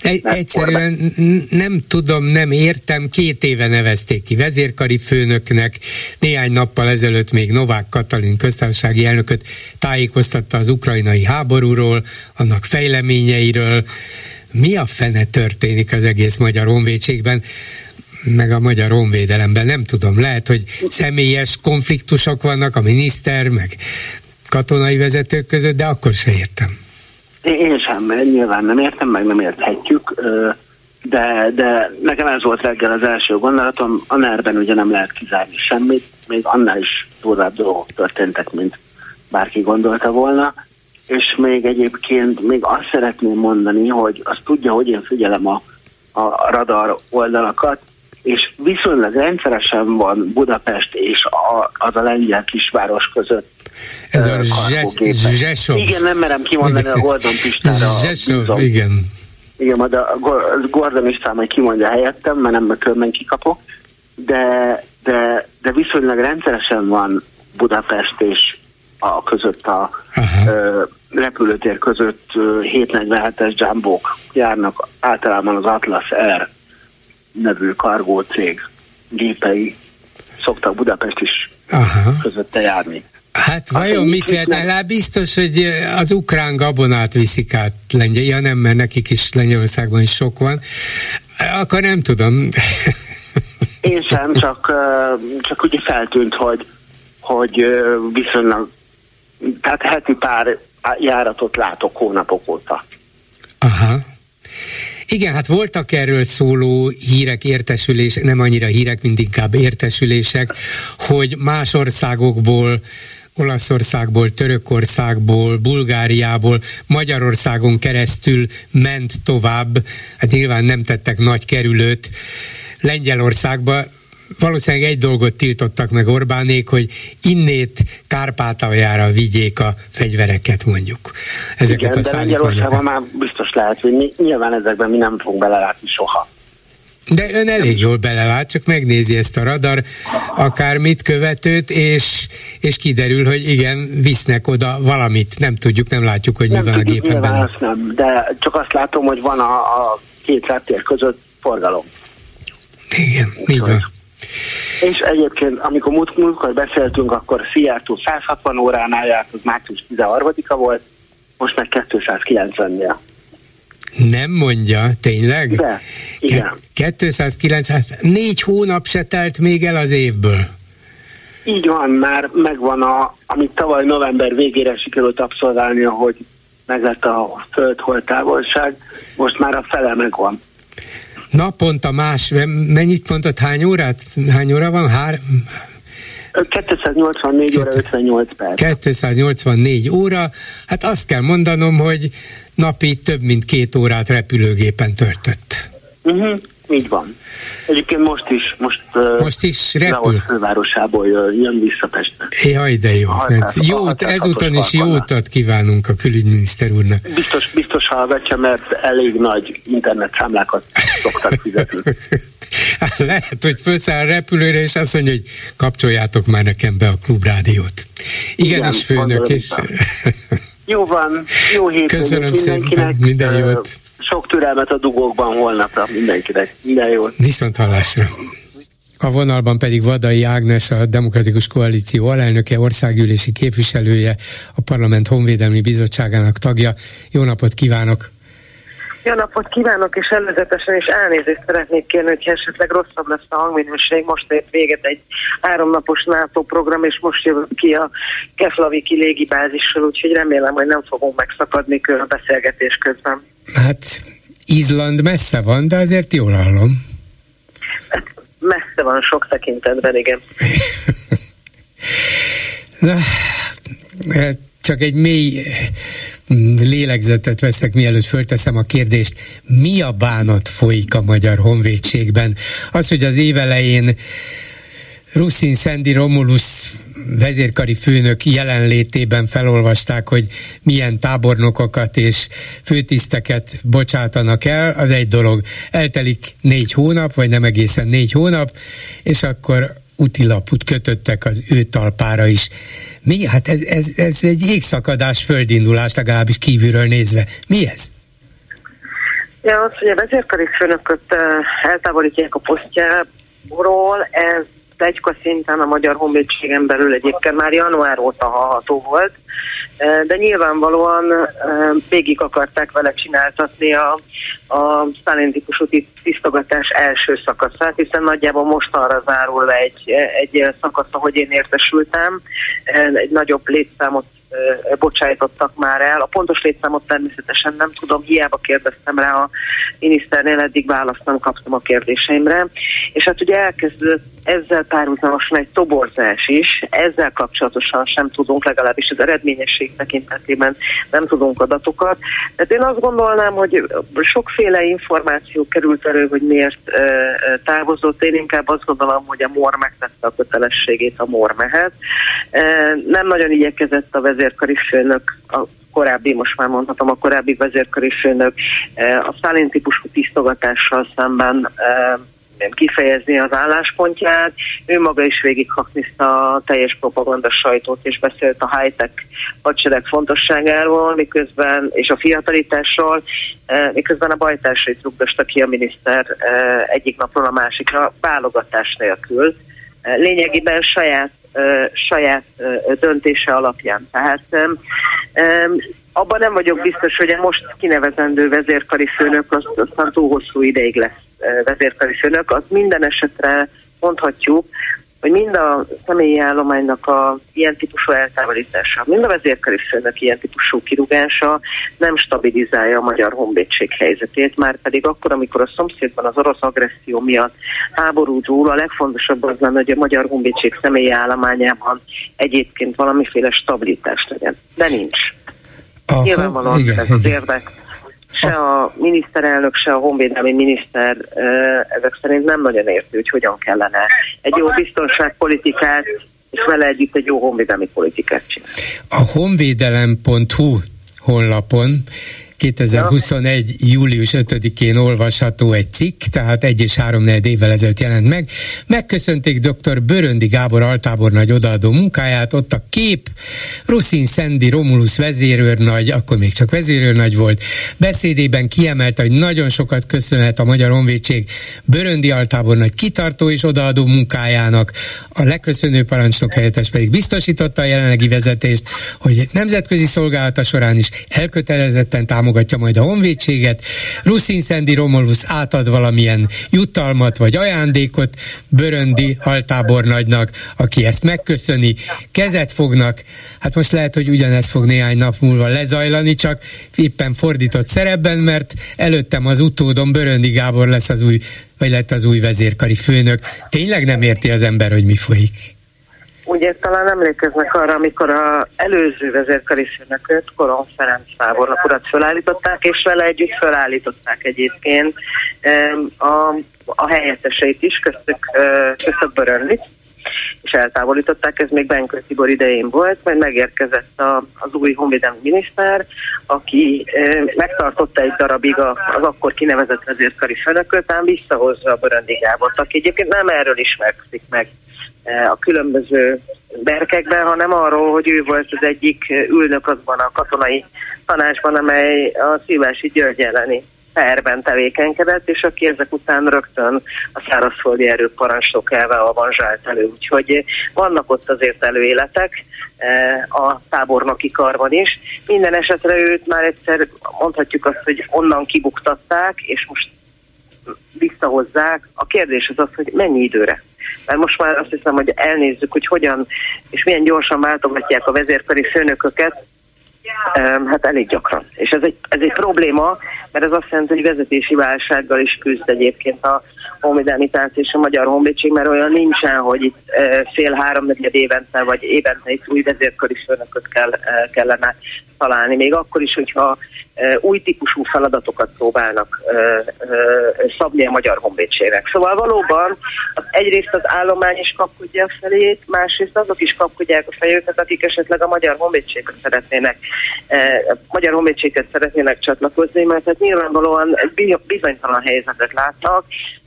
Egy, egyszerűen nem tudom, nem értem, két éve nevezték ki vezérkari főnöknek, néhány nappal ezelőtt még Novák Katalin köztársasági elnököt tájékoztatta az ukrajnai háborúról, annak fejleményeiről. Mi a fene történik az egész magyar honvédségben? meg a magyar honvédelemben, nem tudom, lehet, hogy személyes konfliktusok vannak a miniszter, meg katonai vezetők között, de akkor se értem. Én sem, nyilván nem értem, meg nem érthetjük, de, de nekem ez volt reggel az első gondolatom, a nerben ugye nem lehet kizárni semmit, még annál is durvább dolgok történtek, mint bárki gondolta volna, és még egyébként még azt szeretném mondani, hogy azt tudja, hogy én figyelem a, a radar oldalakat, és viszonylag rendszeresen van Budapest és a, az a lengyel kisváros között ez a Zsesov. Igen, nem merem kimondani a Gordon Pistára. Zsesov, igen. Igen, majd a Gordon István majd kimondja helyettem, mert nem különben kikapok. De, de, de viszonylag rendszeresen van Budapest és a között a ö, repülőtér között 747-es jumbók járnak általában az Atlas Air nevű kargó cég gépei szoktak Budapest is Aha. közötte járni. Hát vajon mit vehetnek? Hát biztos, hogy az ukrán gabonát viszik át Lengyel. Ja nem, mert nekik is Lengyelországban is sok van. Akkor nem tudom. [LAUGHS] Én sem, csak, csak ugye feltűnt, hogy, hogy viszonylag, tehát heti pár járatot látok hónapok óta. Aha. Igen, hát voltak erről szóló hírek, értesülések, nem annyira hírek, mint inkább értesülések, hogy más országokból Olaszországból, Törökországból, Bulgáriából, Magyarországon keresztül ment tovább, hát nyilván nem tettek nagy kerülőt Lengyelországba, valószínűleg egy dolgot tiltottak meg Orbánék, hogy innét Kárpátaljára vigyék a fegyvereket mondjuk. Ezeket Igen, a de Lengyelországban már biztos lehet vinni. Nyilván ezekben mi nem fogunk belelátni soha. De ön elég jól belelát, csak megnézi ezt a radar akármit követőt, és, és kiderül, hogy igen, visznek oda valamit. Nem tudjuk, nem látjuk, hogy nem mi van a gépen belül. nem, de csak azt látom, hogy van a, a két reptér között forgalom. Igen, így van. És egyébként, amikor múlt, múltkor beszéltünk, akkor Szijjártó 160 óránál járt, az március 13-a volt, most meg 290-nél. Nem mondja, tényleg? De, igen. Ke- 290, hát négy hónap se telt még el az évből. Így van, már megvan a, amit tavaly november végére sikerült abszolválni, hogy meg lett a föld távolság, most már a fele megvan. Naponta más, mennyit mondtad, hány órát? Hány óra van? Hár, 284 óra 58 perc. 284 óra, hát azt kell mondanom, hogy napi több mint két órát repülőgépen töltött. Uh-huh. Így van. Egyébként most is, most, most is repül. fővárosából jön vissza Pestre. Jaj, de jó. Hát, jó, ezúton is jó utat kívánunk a külügyminiszter úrnak. Biztos, biztos hallgatja, mert elég nagy internet számlákat szoktak fizetni. [LAUGHS] Lehet, hogy felszáll a repülőre, és azt mondja, hogy kapcsoljátok már nekem be a klubrádiót. Igenis, főnök, és... [LAUGHS] Jó van, jó hétvégét Köszönöm szépen, minden jót sok türelmet a dugókban holnapra mindenkinek. Minden jót. Viszont hallásra. A vonalban pedig Vadai Ágnes, a Demokratikus Koalíció alelnöke, országgyűlési képviselője, a Parlament Honvédelmi Bizottságának tagja. Jó napot kívánok! Jó napot kívánok, és előzetesen is elnézést szeretnék kérni, hogy esetleg rosszabb lesz a hangminőség. Most ért véget egy háromnapos NATO program, és most jövök ki a Keflaviki légibázisról, úgyhogy remélem, hogy nem fogunk megszakadni a beszélgetés közben. Hát Izland messze van, de azért jól hallom. Hát, messze van sok tekintetben, igen. [LAUGHS] Na, hát csak egy mély mm, lélegzetet veszek, mielőtt fölteszem a kérdést. Mi a bánat folyik a magyar honvédségben? Az, hogy az évelején Ruszin Szendi Romulus vezérkari főnök jelenlétében felolvasták, hogy milyen tábornokokat és főtiszteket bocsátanak el, az egy dolog. Eltelik négy hónap, vagy nem egészen négy hónap, és akkor utilaput kötöttek az ő talpára is. Mi? Hát ez, ez, ez egy égszakadás, földindulás, legalábbis kívülről nézve. Mi ez? Ja, az, hogy a vezérkari főnököt eltávolítják a posztjáról, ez plegyka szinten a Magyar Honvédségen belül egyébként már január óta hallható volt, de nyilvánvalóan végig akarták vele csináltatni a, a Stalin típusú tisztogatás első szakaszát, hiszen nagyjából most arra zárul le egy, egy szakasz, ahogy én értesültem, egy nagyobb létszámot bocsájtottak már el. A pontos létszámot természetesen nem tudom, hiába kérdeztem rá a miniszternél, eddig választ nem kaptam a kérdéseimre. És hát ugye elkezdődött ezzel párhuzamosan egy toborzás is, ezzel kapcsolatosan sem tudunk, legalábbis az eredményesség tekintetében nem tudunk adatokat. Tehát én azt gondolnám, hogy sokféle információ került elő, hogy miért távozott. Én inkább azt gondolom, hogy a MOR megtette a kötelességét a MOR mehet. Nem nagyon igyekezett a vezérkari főnök a korábbi, most már mondhatom, a korábbi vezérkari főnök a Stalin típusú tisztogatással szemben kifejezni az álláspontját. Ő maga is végighakniszta a teljes propaganda sajtót, és beszélt a high-tech hadsereg fontosságáról, miközben, és a fiatalításról, eh, miközben a bajtársait rugdosta ki a miniszter eh, egyik napról a másikra, válogatás nélkül. Eh, lényegében saját saját döntése alapján. Tehát abban nem vagyok biztos, hogy a most kinevezendő vezérkari főnök az aztán túl hosszú ideig lesz vezérkari főnök, az minden esetre mondhatjuk, hogy mind a személyi állománynak a ilyen típusú eltávolítása, mind a vezérkari főnök ilyen típusú kirúgása nem stabilizálja a magyar honvédség helyzetét, már pedig akkor, amikor a szomszédban az orosz agresszió miatt háború dúl, a legfontosabb az lenne, hogy a magyar honvédség személyi állományában egyébként valamiféle stabilitás legyen. De nincs. Aha, Nyilvánvalóan igen, ez az érdek se a miniszterelnök, se a honvédelmi miniszter ezek szerint nem nagyon érti, hogy hogyan kellene egy jó biztonságpolitikát és vele együtt egy jó honvédelmi politikát csinálni. A honvédelem.hu honlapon 2021. Ja. július 5-én olvasható egy cikk, tehát egy és három évvel ezelőtt jelent meg. Megköszönték dr. Böröndi Gábor altábornagy odaadó munkáját, ott a kép, Ruszin Szendi Romulus vezérőrnagy, akkor még csak vezérőrnagy volt, beszédében kiemelte, hogy nagyon sokat köszönhet a Magyar Honvédség Böröndi altábornagy kitartó és odaadó munkájának, a leköszönő parancsnok helyettes pedig biztosította a jelenlegi vezetést, hogy nemzetközi szolgálata során is elkötelezetten támogatja majd a honvédséget. Ruszin Szendi Romulus átad valamilyen jutalmat vagy ajándékot Böröndi altábornagynak, aki ezt megköszöni, kezet fognak, hát most lehet, hogy ugyanez fog néhány nap múlva lezajlani, csak éppen fordított szerepben, mert előttem az utódom Böröndi Gábor lesz az új, vagy lett az új vezérkari főnök. Tényleg nem érti az ember, hogy mi folyik? Ugye talán emlékeznek arra, amikor a előző vezérkari főnököt, Koron Ferenc tábornok urat felállították, és vele együtt felállították egyébként a, a helyetteseit is, köztük, köztük Börönlit, és eltávolították, ez még Benkő Tibor idején volt, majd megérkezett a, az új honvédelmi miniszter, aki e, megtartotta egy darabig a, az akkor kinevezett vezérkari főnököt, ám visszahozza a Böröndi Gábort, aki egyébként nem erről ismerkszik meg a különböző berkekben, hanem arról, hogy ő volt az egyik ülnök azban a katonai tanácsban, amely a Szívási György elleni perben tevékenykedett, és aki ezek után rögtön a szárazföldi erők parancsnokával avanzsált elő. Úgyhogy vannak ott azért előéletek eh, a tábornoki karban is. Minden esetre őt már egyszer mondhatjuk azt, hogy onnan kibuktatták, és most visszahozzák. A kérdés az az, hogy mennyi időre mert most már azt hiszem, hogy elnézzük, hogy hogyan és milyen gyorsan váltogatják a vezérkari főnököket, Hát elég gyakran. És ez egy, ez egy probléma, mert ez azt jelenti, hogy vezetési válsággal is küzd egyébként a honvédelmi tánc és a Magyar Honvédség, mert olyan nincsen, hogy itt fél háromnegyed évente, vagy évente itt új vezérkari főnököt kell, kellene találni. Még akkor is, hogyha új típusú feladatokat próbálnak szabni a Magyar Honvédségnek. Szóval valóban egyrészt az állomány is kapkodja a felét, másrészt azok is kapkodják a fejüket, akik esetleg a Magyar Honvédséget szeretnének, a Magyar Honvédséget szeretnének csatlakozni, mert hát nyilvánvalóan bizonytalan helyzetet látnak,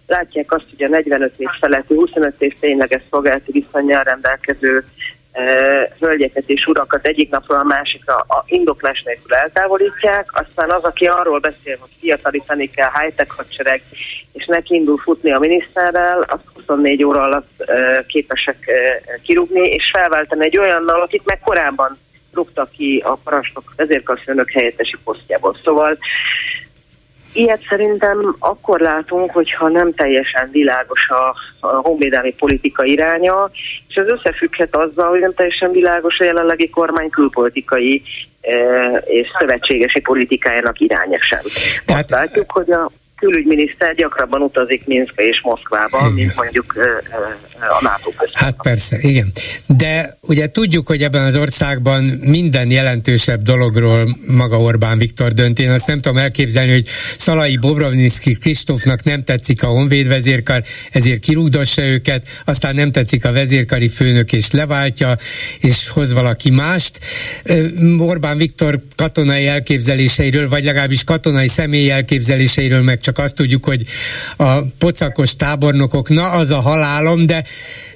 látják azt, hogy a 45 év feletti, 25 év tényleges szolgálati viszonyjal rendelkező hölgyeket és urakat egyik napról a másikra a indoklás nélkül eltávolítják, aztán az, aki arról beszél, hogy fiatalítani kell, high-tech hadsereg, és neki indul futni a miniszterrel, az 24 óra alatt képesek kirúgni, és felváltani egy olyannal, akit meg korábban rúgtak ki a parancsnok vezérkarfőnök helyettesi posztjából. Szóval Ilyet szerintem akkor látunk, hogyha nem teljesen világos a, a honvédelmi politika iránya, és ez összefügghet azzal, hogy nem teljesen világos a jelenlegi kormány külpolitikai e, és szövetségesi politikájának iránya sem. Tehát, Azt látjuk, hogy a külügyminiszter gyakrabban utazik Minszka és Moszkvába, igen. mint mondjuk a NATO között. Hát persze, igen. De ugye tudjuk, hogy ebben az országban minden jelentősebb dologról maga Orbán Viktor dönt. Én azt nem tudom elképzelni, hogy Szalai Bobrovnicki Kristófnak nem tetszik a honvédvezérkar, ezért kirúgdossa őket, aztán nem tetszik a vezérkari főnök és leváltja, és hoz valaki mást. Orbán Viktor katonai elképzeléseiről, vagy legalábbis katonai személyi elképzeléseiről meg csak azt tudjuk, hogy a pocakos tábornokok, na az a halálom, de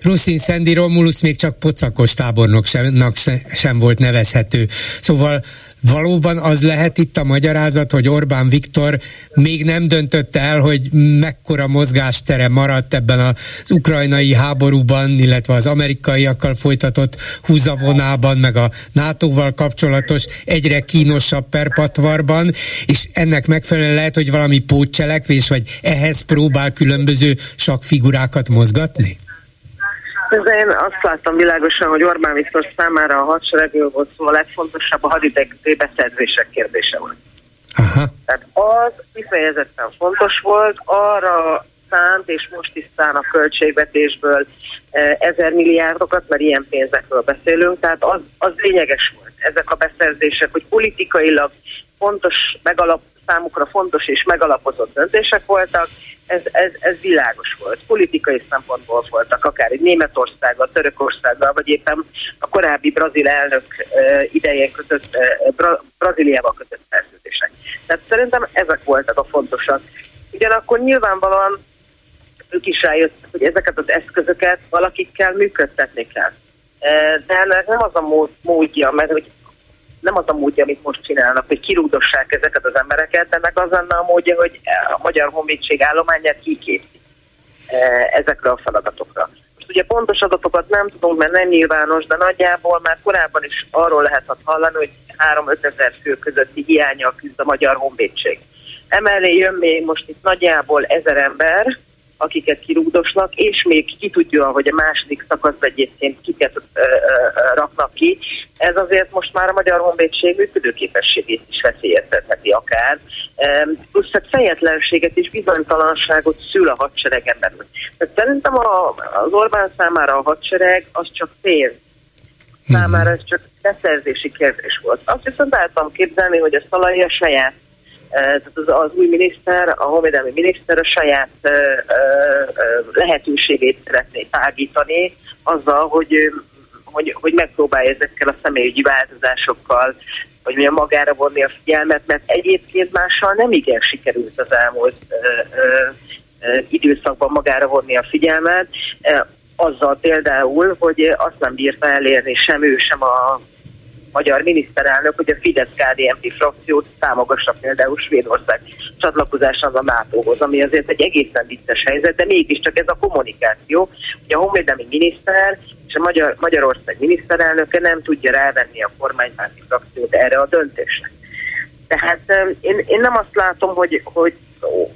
Ruszin Szendi Romulus még csak pocakos tábornoknak sem volt nevezhető. Szóval Valóban az lehet itt a magyarázat, hogy Orbán Viktor még nem döntötte el, hogy mekkora mozgástere maradt ebben az ukrajnai háborúban, illetve az amerikaiakkal folytatott húzavonában, meg a NATO-val kapcsolatos egyre kínosabb perpatvarban, és ennek megfelelően lehet, hogy valami pótcselekvés, vagy ehhez próbál különböző sakfigurákat mozgatni? De én azt láttam világosan, hogy Orbán Viktor számára a hadseregről volt szó, a legfontosabb a hadidegzé beszerzések kérdése volt. Aha. Tehát az kifejezetten fontos volt, arra szánt, és most is szán a költségvetésből eh, ezer milliárdokat, mert ilyen pénzekről beszélünk, tehát az, az lényeges volt ezek a beszerzések, hogy politikailag fontos, megalap, számukra fontos és megalapozott döntések voltak, ez, ez, ez világos volt. Politikai szempontból voltak, akár egy Németországgal, Törökországgal, vagy éppen a korábbi brazil elnök idején kötött, Bra, Brazíliával kötött szerződések. Tehát szerintem ezek voltak a fontosak. Ugyanakkor nyilvánvalóan ők is rájöttek, hogy ezeket az eszközöket valakikkel működtetni kell. De ennek nem az a módja, mert hogy nem az a módja, amit most csinálnak, hogy kirúdossák ezeket az embereket, ennek az lenne a módja, hogy a Magyar Honvédség állományát kikészít ezekre a feladatokra. Most ugye pontos adatokat nem tudunk, mert nem nyilvános, de nagyjából már korábban is arról lehetett hallani, hogy 3-5 ezer fő közötti hiánya küzd a Magyar Honvédség. Emellé jön még most itt nagyjából ezer ember, akiket kirúgdosnak, és még ki tudja, hogy a második szakaszban egyébként kiket ö, ö, raknak ki. Ez azért most már a Magyar Honvédség működőképességét is veszélyeztetheti akár. Plusz egy fejetlenséget és bizonytalanságot szül a hadseregen belül. Tehát szerintem a, az Orbán számára a hadsereg az csak pénz. Számára ez csak beszerzési kérdés volt. Azt viszont el tudom képzelni, hogy a Szalai a saját tehát az, az új miniszter, a honvédelmi miniszter a saját ö, ö, lehetőségét szeretné tágítani azzal, hogy, hogy, hogy megpróbálja ezekkel a személyügyi változásokkal hogy milyen magára vonni a figyelmet, mert egyébként mással nem igen sikerült az elmúlt ö, ö, időszakban magára vonni a figyelmet, azzal például, hogy azt nem bírta elérni sem ő, sem a magyar miniszterelnök, hogy a Fidesz-KDNP frakciót támogassa például Svédország csatlakozásán a NATO-hoz, ami azért egy egészen vicces helyzet, de mégiscsak ez a kommunikáció, hogy a honvédelmi miniszter és a Magyar, Magyarország miniszterelnöke nem tudja rávenni a kormánypárti frakciót erre a döntésre. Tehát én, én nem azt látom, hogy, hogy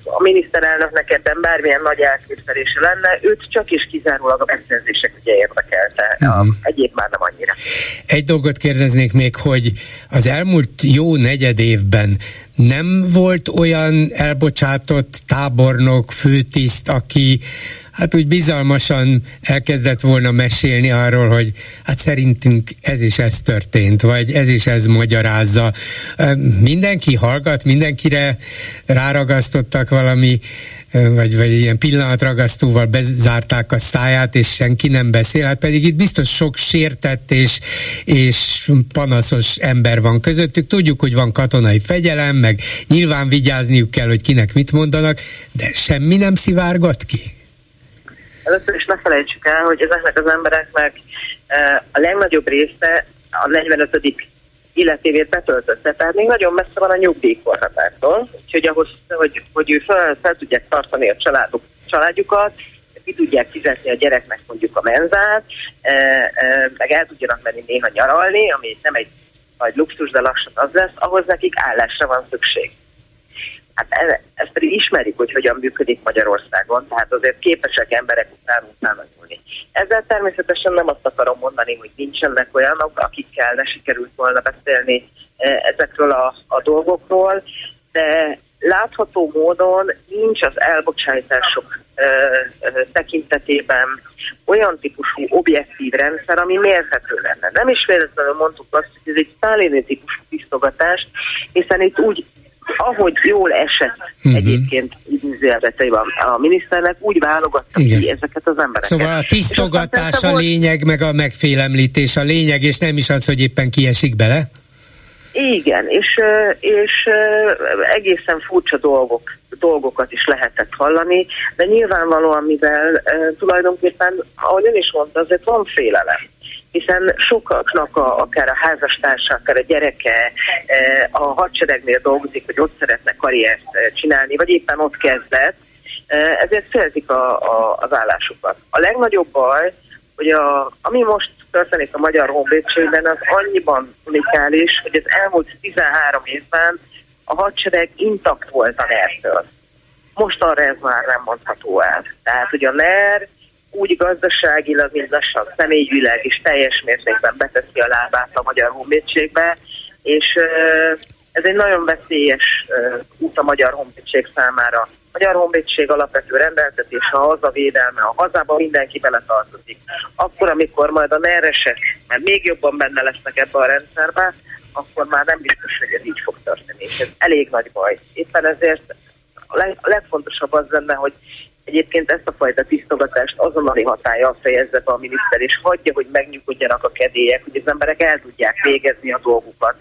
a miniszterelnöknek ebben bármilyen nagy elképzelése lenne, őt csak is kizárólag a beszerzések ugye érdekelte, uh-huh. egyéb már nem annyira. Egy dolgot kérdeznék még, hogy az elmúlt jó negyed évben nem volt olyan elbocsátott tábornok, főtiszt, aki hát úgy bizalmasan elkezdett volna mesélni arról, hogy hát szerintünk ez is ez történt, vagy ez is ez magyarázza. Mindenki hallgat, mindenkire ráragasztottak valami vagy, vagy ilyen pillanatragasztóval bezárták a száját, és senki nem beszél, hát pedig itt biztos sok sértett és, és panaszos ember van közöttük. Tudjuk, hogy van katonai fegyelem, meg nyilván vigyázniuk kell, hogy kinek mit mondanak, de semmi nem szivárgott ki. Először is ne felejtsük el, hogy ezeknek az embereknek e, a legnagyobb része a 45 életévét betöltötte, tehát még nagyon messze van a nyugdíjkorhatártól, úgyhogy ahhoz, hogy, hogy ő fel, fel tudják tartani a családok, családjukat, ki tudják fizetni a gyereknek mondjuk a menzát, e, e, meg el tudjanak menni néha nyaralni, ami nem egy nagy luxus, de lassan az lesz, ahhoz nekik állásra van szükség. Hát ezt pedig ismerik, hogy hogyan működik Magyarországon, tehát azért képesek emberek után utána nyúlni. Ezzel természetesen nem azt akarom mondani, hogy nincsenek olyanok, akikkel ne sikerült volna beszélni e, ezekről a, a dolgokról, de látható módon nincs az elbocsátások ö, ö, tekintetében olyan típusú objektív rendszer, ami mérhető lenne. Nem is véletlenül mondtuk azt, hogy ez egy szálléni típusú tisztogatás, hiszen itt úgy ahogy jól esett uh-huh. egyébként idézőjelveteiben a miniszternek, úgy válogatta Igen. ki ezeket az embereket. Szóval a tisztogatás a lényeg, meg a megfélemlítés a lényeg, és nem is az, hogy éppen kiesik bele? Igen, és, és egészen furcsa dolgok, dolgokat is lehetett hallani, de nyilvánvalóan, mivel tulajdonképpen, ahogy ön is mondta, azért van félelem hiszen sokaknak a, akár a házastársa, akár a gyereke e, a hadseregnél dolgozik, hogy ott szeretne karriert e, csinálni, vagy éppen ott kezdett, e, ezért féltik a, a, az állásukat. A legnagyobb baj, hogy a, ami most történik a Magyar Honvédségben, az annyiban unikális, hogy az elmúlt 13 évben a hadsereg intakt volt a ner Most arra ez már nem mondható el. Tehát, hogy a NER úgy gazdaságilag, mint lassan személyvileg is teljes mértékben beteszi a lábát a Magyar Honvédségbe, és ez egy nagyon veszélyes út a Magyar Honvédség számára. A Magyar Honvédség alapvető rendeltetés, a hazavédelme, a hazában mindenki bele tartozik. Akkor, amikor majd a neresek, mert még jobban benne lesznek ebbe a rendszerbe, akkor már nem biztos, hogy ez így fog történni, és ez elég nagy baj. Éppen ezért a legfontosabb az lenne, hogy Egyébként ezt a fajta tisztogatást azonnali hatája fejezze be a miniszter, és hagyja, hogy megnyugodjanak a kedélyek, hogy az emberek el tudják végezni a dolgukat.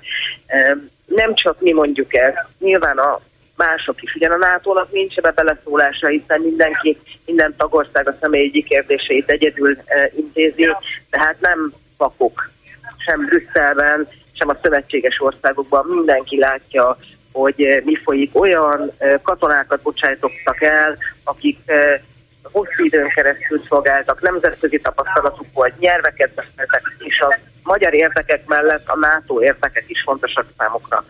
nem csak mi mondjuk ezt, nyilván a mások is. Ugyan a NATO-nak nincs ebbe beleszólása, hiszen mindenki, minden tagország a személyi kérdéseit egyedül e, intézi, tehát nem vakok sem Brüsszelben, sem a szövetséges országokban mindenki látja, hogy e, mi folyik. Olyan e, katonákat bocsájtottak el, akik e, hosszú időn keresztül szolgáltak, nemzetközi tapasztalatuk volt, nyelveket beszéltek, és a magyar érdekek mellett a NATO érdekek is fontosak számukra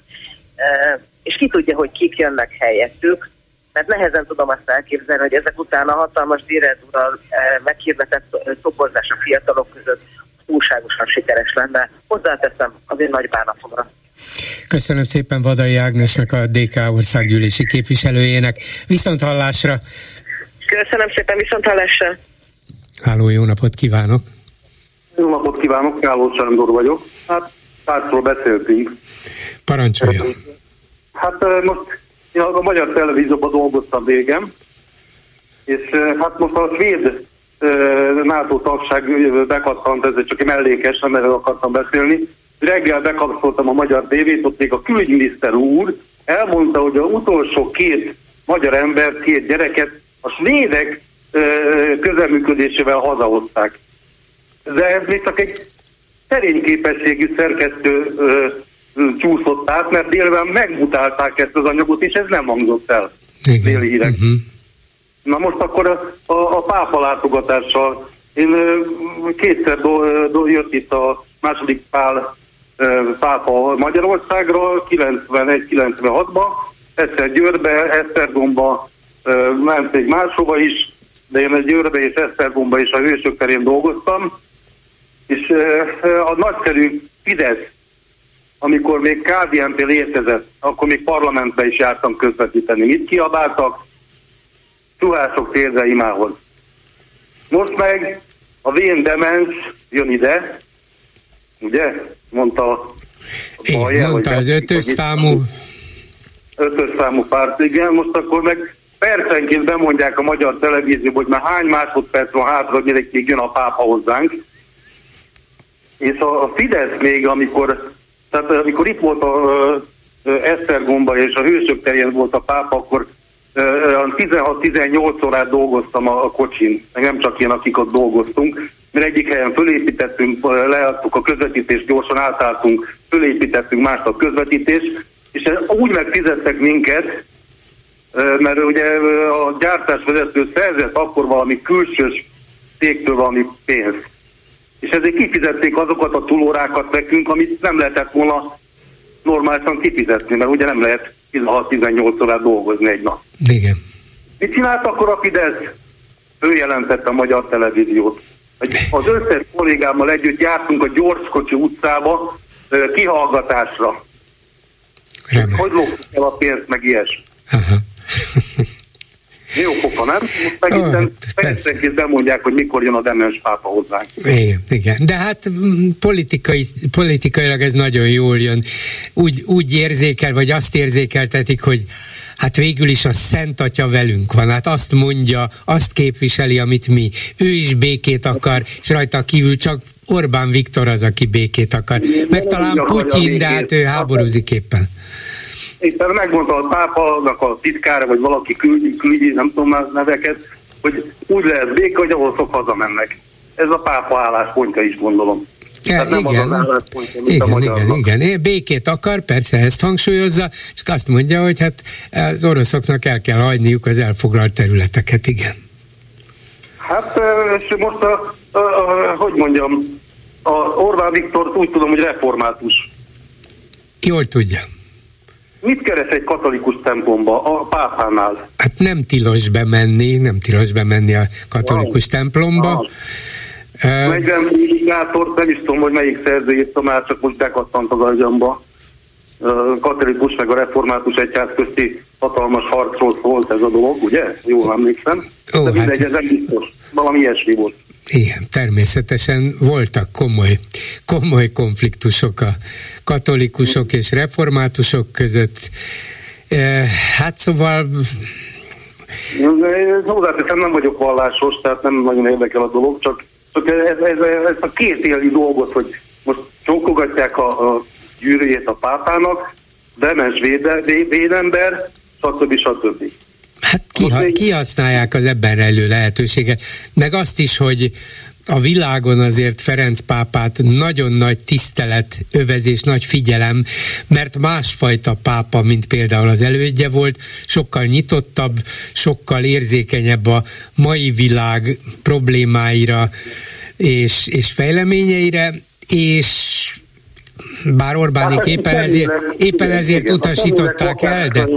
és ki tudja, hogy kik jönnek helyettük, mert nehezen tudom azt elképzelni, hogy ezek után a hatalmas díjrendúrral meghirdetett toborzás a fiatalok között túlságosan sikeres lenne. Hozzáteszem az én nagy bánatomra. Köszönöm szépen Vadai Ágnesnek, a DK országgyűlési képviselőjének. Viszont hallásra! Köszönöm szépen, viszont hallásra! Háló, jó napot kívánok! Jó napot kívánok, Káló Sándor vagyok. Hát pártról beszéltünk. Parancsoljon! Hát most én a magyar televízióban dolgoztam végem, és hát most a svéd NATO tagság bekattant, ez csak egy mellékes, nem erről akartam beszélni. Reggel bekapcsoltam a magyar tévét, ott még a külügyminiszter úr elmondta, hogy a utolsó két magyar ember, két gyereket a svédek közelműködésével hazahozták. De ez még csak egy szerény képességű szerkesztő csúszott át, mert délben megmutálták ezt az anyagot, és ez nem hangzott el. Déli hírek. Uh-huh. Na most akkor a, a, a pápa látogatással. Én kétszer do, do, jött itt a második pál pápa Magyarországra, 91-96-ban, egyszer Győrbe, Esztergomba, ment egy máshova is, de én egy Győrbe és Esztergomba is a hősök terén dolgoztam, és a nagyszerű Fidesz amikor még KDNP létezett, akkor még parlamentbe is jártam közvetíteni. Mit kiabáltak? Tuhások térde imához. Most meg a vén demens jön ide, ugye? Mondta a Igen, mondta az ötös számú. Ötös számú párt, igen, most akkor meg percenként bemondják a magyar televízió, hogy már hány másodperc van hátra, hogy még jön a pápa hozzánk. És a Fidesz még, amikor tehát amikor itt volt a Esztergomba és a Hősök terén volt a pápa, akkor 16-18 órát dolgoztam a, kocsin, nem csak én, akik ott dolgoztunk, mert egyik helyen fölépítettünk, leadtuk a közvetítést, gyorsan átálltunk, fölépítettünk mást a közvetítést, és úgy megfizettek minket, mert ugye a gyártásvezető szerzett akkor valami külsős cégtől valami pénzt és ezért kifizették azokat a túlórákat nekünk, amit nem lehetett volna normálisan kifizetni, mert ugye nem lehet 16-18 órát dolgozni egy nap. Igen. Mit csinált akkor a Fidesz? Ő jelentette a magyar televíziót. Az összes kollégámmal együtt jártunk a Gyorskocsi utcába kihallgatásra. Remek. Hogy loptuk el a pénzt, meg ilyesmi. Jó pofa, nem? Most megint bemondják, hogy mikor jön a demens pápa hozzánk. Igen, igen. De hát mm, politikai, politikailag ez nagyon jól jön. Úgy, úgy érzékel, vagy azt érzékeltetik, hogy hát végül is a Szent Atya velünk van. Hát azt mondja, azt képviseli, amit mi. Ő is békét akar, és rajta kívül csak Orbán Viktor az, aki békét akar. Meg talán Putyin, de hát ő háborúzik éppen éppen megmondta a pápának a titkára, vagy valaki küldi, küldi, nem tudom már neveket, hogy úgy lehet béke, hogy ahol szok hazamennek. Ez a pápa álláspontja is gondolom. Ja, nem igen, az igen, igen, igen, igen. Békét akar, persze ezt hangsúlyozza, csak azt mondja, hogy hát az oroszoknak el kell hagyniuk az elfoglalt területeket, igen. Hát, és most a, a, a, hogy mondjam, a Orbán Viktor úgy tudom, hogy református. Jól tudja. Mit keres egy katolikus templomba a pápánál? Hát nem tilos bemenni, nem tilos bemenni a katolikus wow. templomba. Wow. Uh, 40 milligátort, nem is tudom, hogy melyik szerző írta, már csak most bekattant az agyamba. Katolikus meg a református egyház közti hatalmas harcról szólt ez a dolog, ugye? Jól emlékszem. Ó, De hát... ez nem biztos. Valami ilyesmi volt. Igen, természetesen voltak komoly, komoly konfliktusok a katolikusok és reformátusok között. E, hát szóval... Hozzáteszem, nem vagyok vallásos, tehát nem nagyon érdekel a dolog, csak ez, ez, ez a két éli dolgot, hogy most csókogatják a, a gyűrűjét a pápának, demens védember, stb. stb. Hát ki, kihasználják az ebben rejlő lehetőséget, meg azt is, hogy a világon azért Ferenc pápát nagyon nagy tisztelet, övezés, nagy figyelem, mert másfajta pápa, mint például az elődje volt, sokkal nyitottabb, sokkal érzékenyebb a mai világ problémáira és, és fejleményeire, és bár Orbánik hát, éppen ezért, éppen ezért utasították el, de...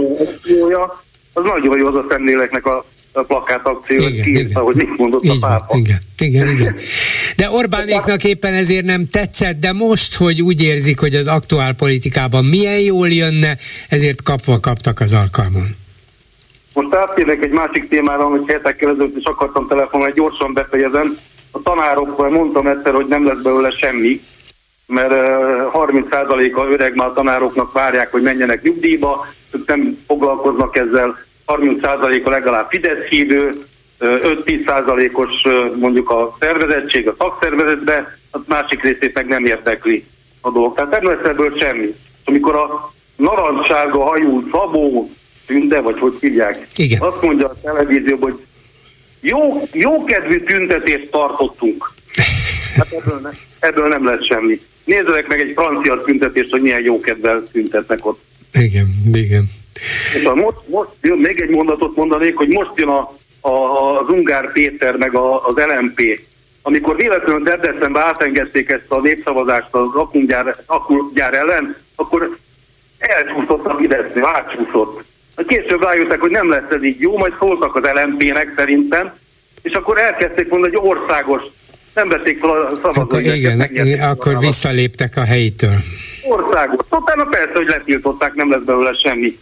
Az nagyon jó az a szemléleknek a a plakátakció, igen, kiírta, hogy mit mondott igen, a pápa. Igen, igen, igen. De Orbánéknak éppen ezért nem tetszett, de most, hogy úgy érzik, hogy az aktuál politikában milyen jól jönne, ezért kapva kaptak az alkalmon. Most áttérnek egy másik témára, amit hetekkel ezelőtt is akartam telefonálni, gyorsan befejezem. A tanárokról mondtam egyszer, hogy nem lesz belőle semmi, mert 30%-a öreg már a tanároknak várják, hogy menjenek nyugdíjba, ők nem foglalkoznak ezzel, 30%-a legalább Fidesz hívő, 5-10%-os mondjuk a szervezettség a szakszervezetbe, a másik részét meg nem érdekli a dolog. Tehát nem lesz ebből semmi. Amikor a narancsága hajú Szabó tünde, vagy hogy hívják, Igen. azt mondja a televízióban, hogy jó, jó kedvű tüntetést tartottunk. Hát ebből, ne, ebből nem lesz semmi. Nézzenek meg egy francia tüntetést, hogy milyen jó kedvel tüntetnek ott. Igen, igen. És a most, most jön, még egy mondatot mondanék, hogy most jön a, a, az Ungár Péter meg a, az LMP. Amikor véletlenül Debrecenbe átengedték ezt a népszavazást az akumgyár ellen, akkor elcsúszott a Fidesz, átcsúszott. Később rájöttek, hogy nem lesz ez így jó, majd szóltak az LMP-nek szerintem, és akkor elkezdték mondani, hogy országos, nem vették fel a szavazókat. Akkor igen, akkor visszaléptek a helytől. Országos. Utána persze, hogy letiltották, nem lesz belőle semmi.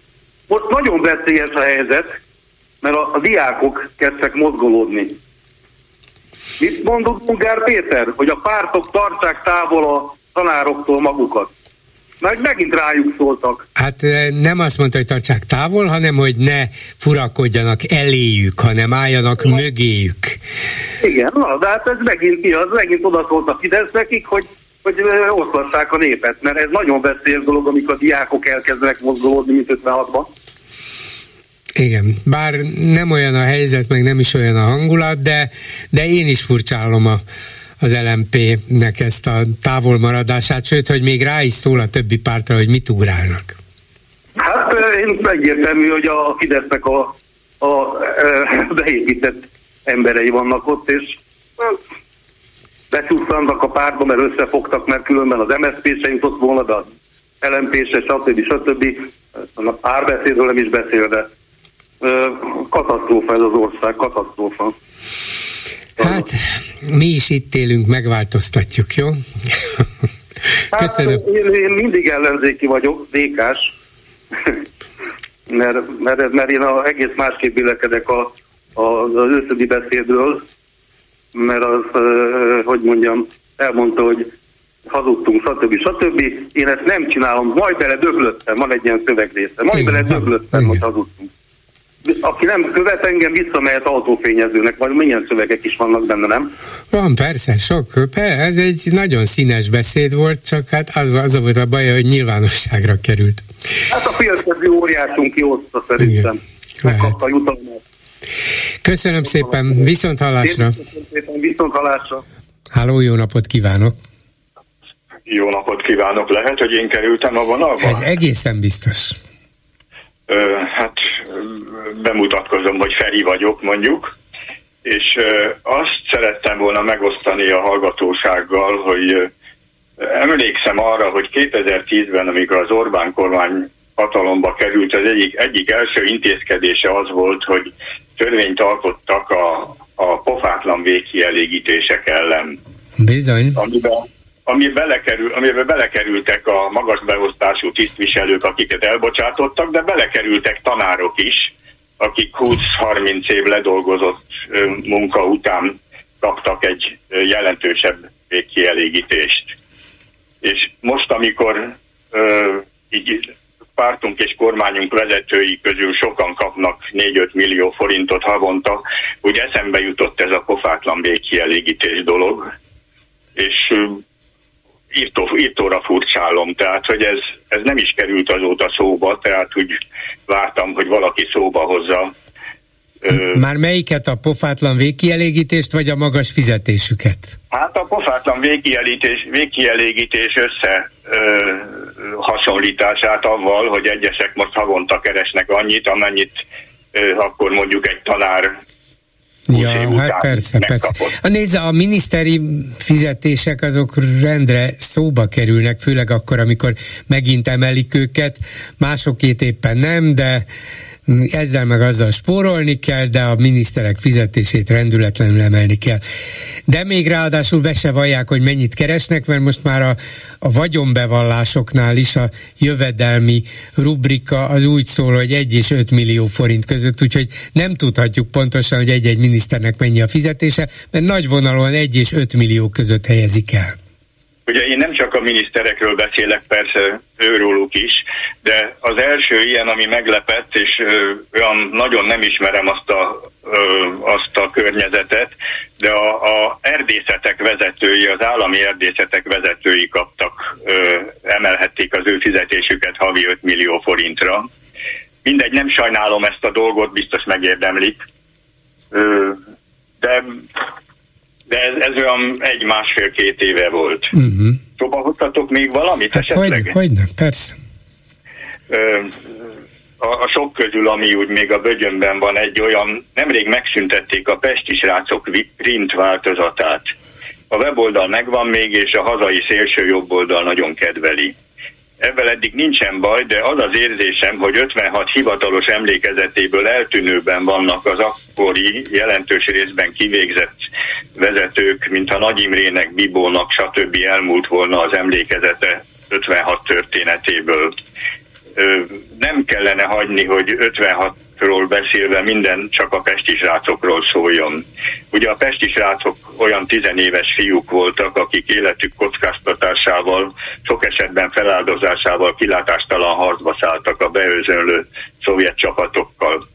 Most nagyon veszélyes a helyzet, mert a, a diákok kezdtek mozgolódni. Mit mondott Ungár Péter? Hogy a pártok tartsák távol a tanároktól magukat. Meg megint rájuk szóltak. Hát nem azt mondta, hogy tartsák távol, hanem hogy ne furakodjanak eléjük, hanem álljanak ja. mögéjük. Igen, na, de hát ez megint, az megint oda szólt a Fidesz nekik, hogy hogy oszlassák a népet, mert ez nagyon veszélyes dolog, amikor a diákok elkezdenek mozgolódni, mint 56-ban. Igen, bár nem olyan a helyzet, meg nem is olyan a hangulat, de, de én is furcsálom a, az LMP-nek ezt a távolmaradását, sőt, hogy még rá is szól a többi pártra, hogy mit ugrálnak. Hát én egyértelmű, hogy a Fidesznek a, a, a beépített emberei vannak ott, és beszusszantak a pártba, mert összefogtak, mert különben az MSZP se jutott volna, de az LMP se, stb. stb. A párbeszédről nem is beszél, de katasztrófa ez az ország, katasztrófa. Hát, mi is itt élünk, megváltoztatjuk, jó? [LAUGHS] Hát, Köszönöm. Hát, én, én mindig ellenzéki vagyok, dékás, [LAUGHS] mert, mert, mert én a, egész másképp vélekedek a, a, az őszödi beszédről, mert az, hogy mondjam, elmondta, hogy hazudtunk, stb. stb. Én ezt nem csinálom, majd bele döglöttem, van egy ilyen szövegrésze, majd Igen, bele döglöttem, hogy hazudtunk. Aki nem követ engem, visszamehet autófényezőnek, vagy milyen szövegek is vannak benne, nem? Van, persze, sok. Ez egy nagyon színes beszéd volt, csak hát az, az volt a baj, hogy nyilvánosságra került. Hát a félkező óriásunk kihozta szerintem. Megkapta a jutalmat. Köszönöm szépen, viszont hallásra. Köszönöm szépen, viszont hallásra. Háló, jó napot kívánok. Jó napot kívánok. Lehet, hogy én kerültem a vonalba? Ez egészen biztos. Ö, hát bemutatkozom, hogy Feri vagyok mondjuk, és ö, azt szerettem volna megosztani a hallgatósággal, hogy ö, emlékszem arra, hogy 2010-ben, amikor az Orbán kormány hatalomba került, az egyik, egyik első intézkedése az volt, hogy törvényt alkottak a, a pofátlan végkielégítések ellen. Bizony. Amiben, ami belekerül, amiben belekerültek a magas beosztású tisztviselők, akiket elbocsátottak, de belekerültek tanárok is, akik 20-30 év ledolgozott munka után kaptak egy jelentősebb végkielégítést. És most, amikor így pártunk és kormányunk vezetői közül sokan kapnak 4-5 millió forintot havonta, úgy eszembe jutott ez a pofátlan végkielégítés dolog, és írtó, írtóra furcsálom, tehát hogy ez, ez nem is került azóta szóba, tehát úgy vártam, hogy valaki szóba hozza. Már melyiket a pofátlan végkielégítést, vagy a magas fizetésüket? Hát a pofátlan végkielégítés, végkielégítés össze ö, hasonlítását avval, hogy egyesek most havonta keresnek annyit, amennyit ö, akkor mondjuk egy tanár Ja, hát persze, persze. A nézze, a miniszteri fizetések azok rendre szóba kerülnek, főleg akkor, amikor megint emelik őket, másokét éppen nem, de ezzel meg azzal spórolni kell, de a miniszterek fizetését rendületlenül emelni kell. De még ráadásul be se vallják, hogy mennyit keresnek, mert most már a, a vagyonbevallásoknál is a jövedelmi rubrika az úgy szól, hogy 1 és 5 millió forint között, úgyhogy nem tudhatjuk pontosan, hogy egy-egy miniszternek mennyi a fizetése, mert nagy vonalon 1 és 5 millió között helyezik el. Ugye én nem csak a miniszterekről beszélek, persze őróluk is, de az első ilyen, ami meglepett, és olyan nagyon nem ismerem azt a, ö, azt a környezetet, de a, a erdészetek vezetői, az állami erdészetek vezetői kaptak, ö, emelhették az ő fizetésüket havi 5 millió forintra. Mindegy, nem sajnálom ezt a dolgot, biztos megérdemlik. Ö, de de ez, ez olyan egy-másfél-két éve volt. Uh-huh. Szóval hoztatok még valamit hát esetleg? Hogy, hogy nem, persze. Ö, a, a sok közül, ami úgy még a bögyönben van, egy olyan, nemrég megszüntették a Pesti srácok print változatát. A weboldal megvan még, és a hazai szélső jobb oldal nagyon kedveli. Ebben eddig nincsen baj, de az az érzésem, hogy 56 hivatalos emlékezetéből eltűnőben vannak az akkori, jelentős részben kivégzett vezetők, mintha Nagy Imrének, Bibónak, stb. elmúlt volna az emlékezete 56 történetéből. Nem kellene hagyni, hogy 56 ról beszélve minden csak a pesti srácokról szóljon. Ugye a pesti srácok olyan tizenéves fiúk voltak, akik életük kockáztatásával, sok esetben feláldozásával kilátástalan harcba szálltak a beőzönlő szovjet csapatokkal.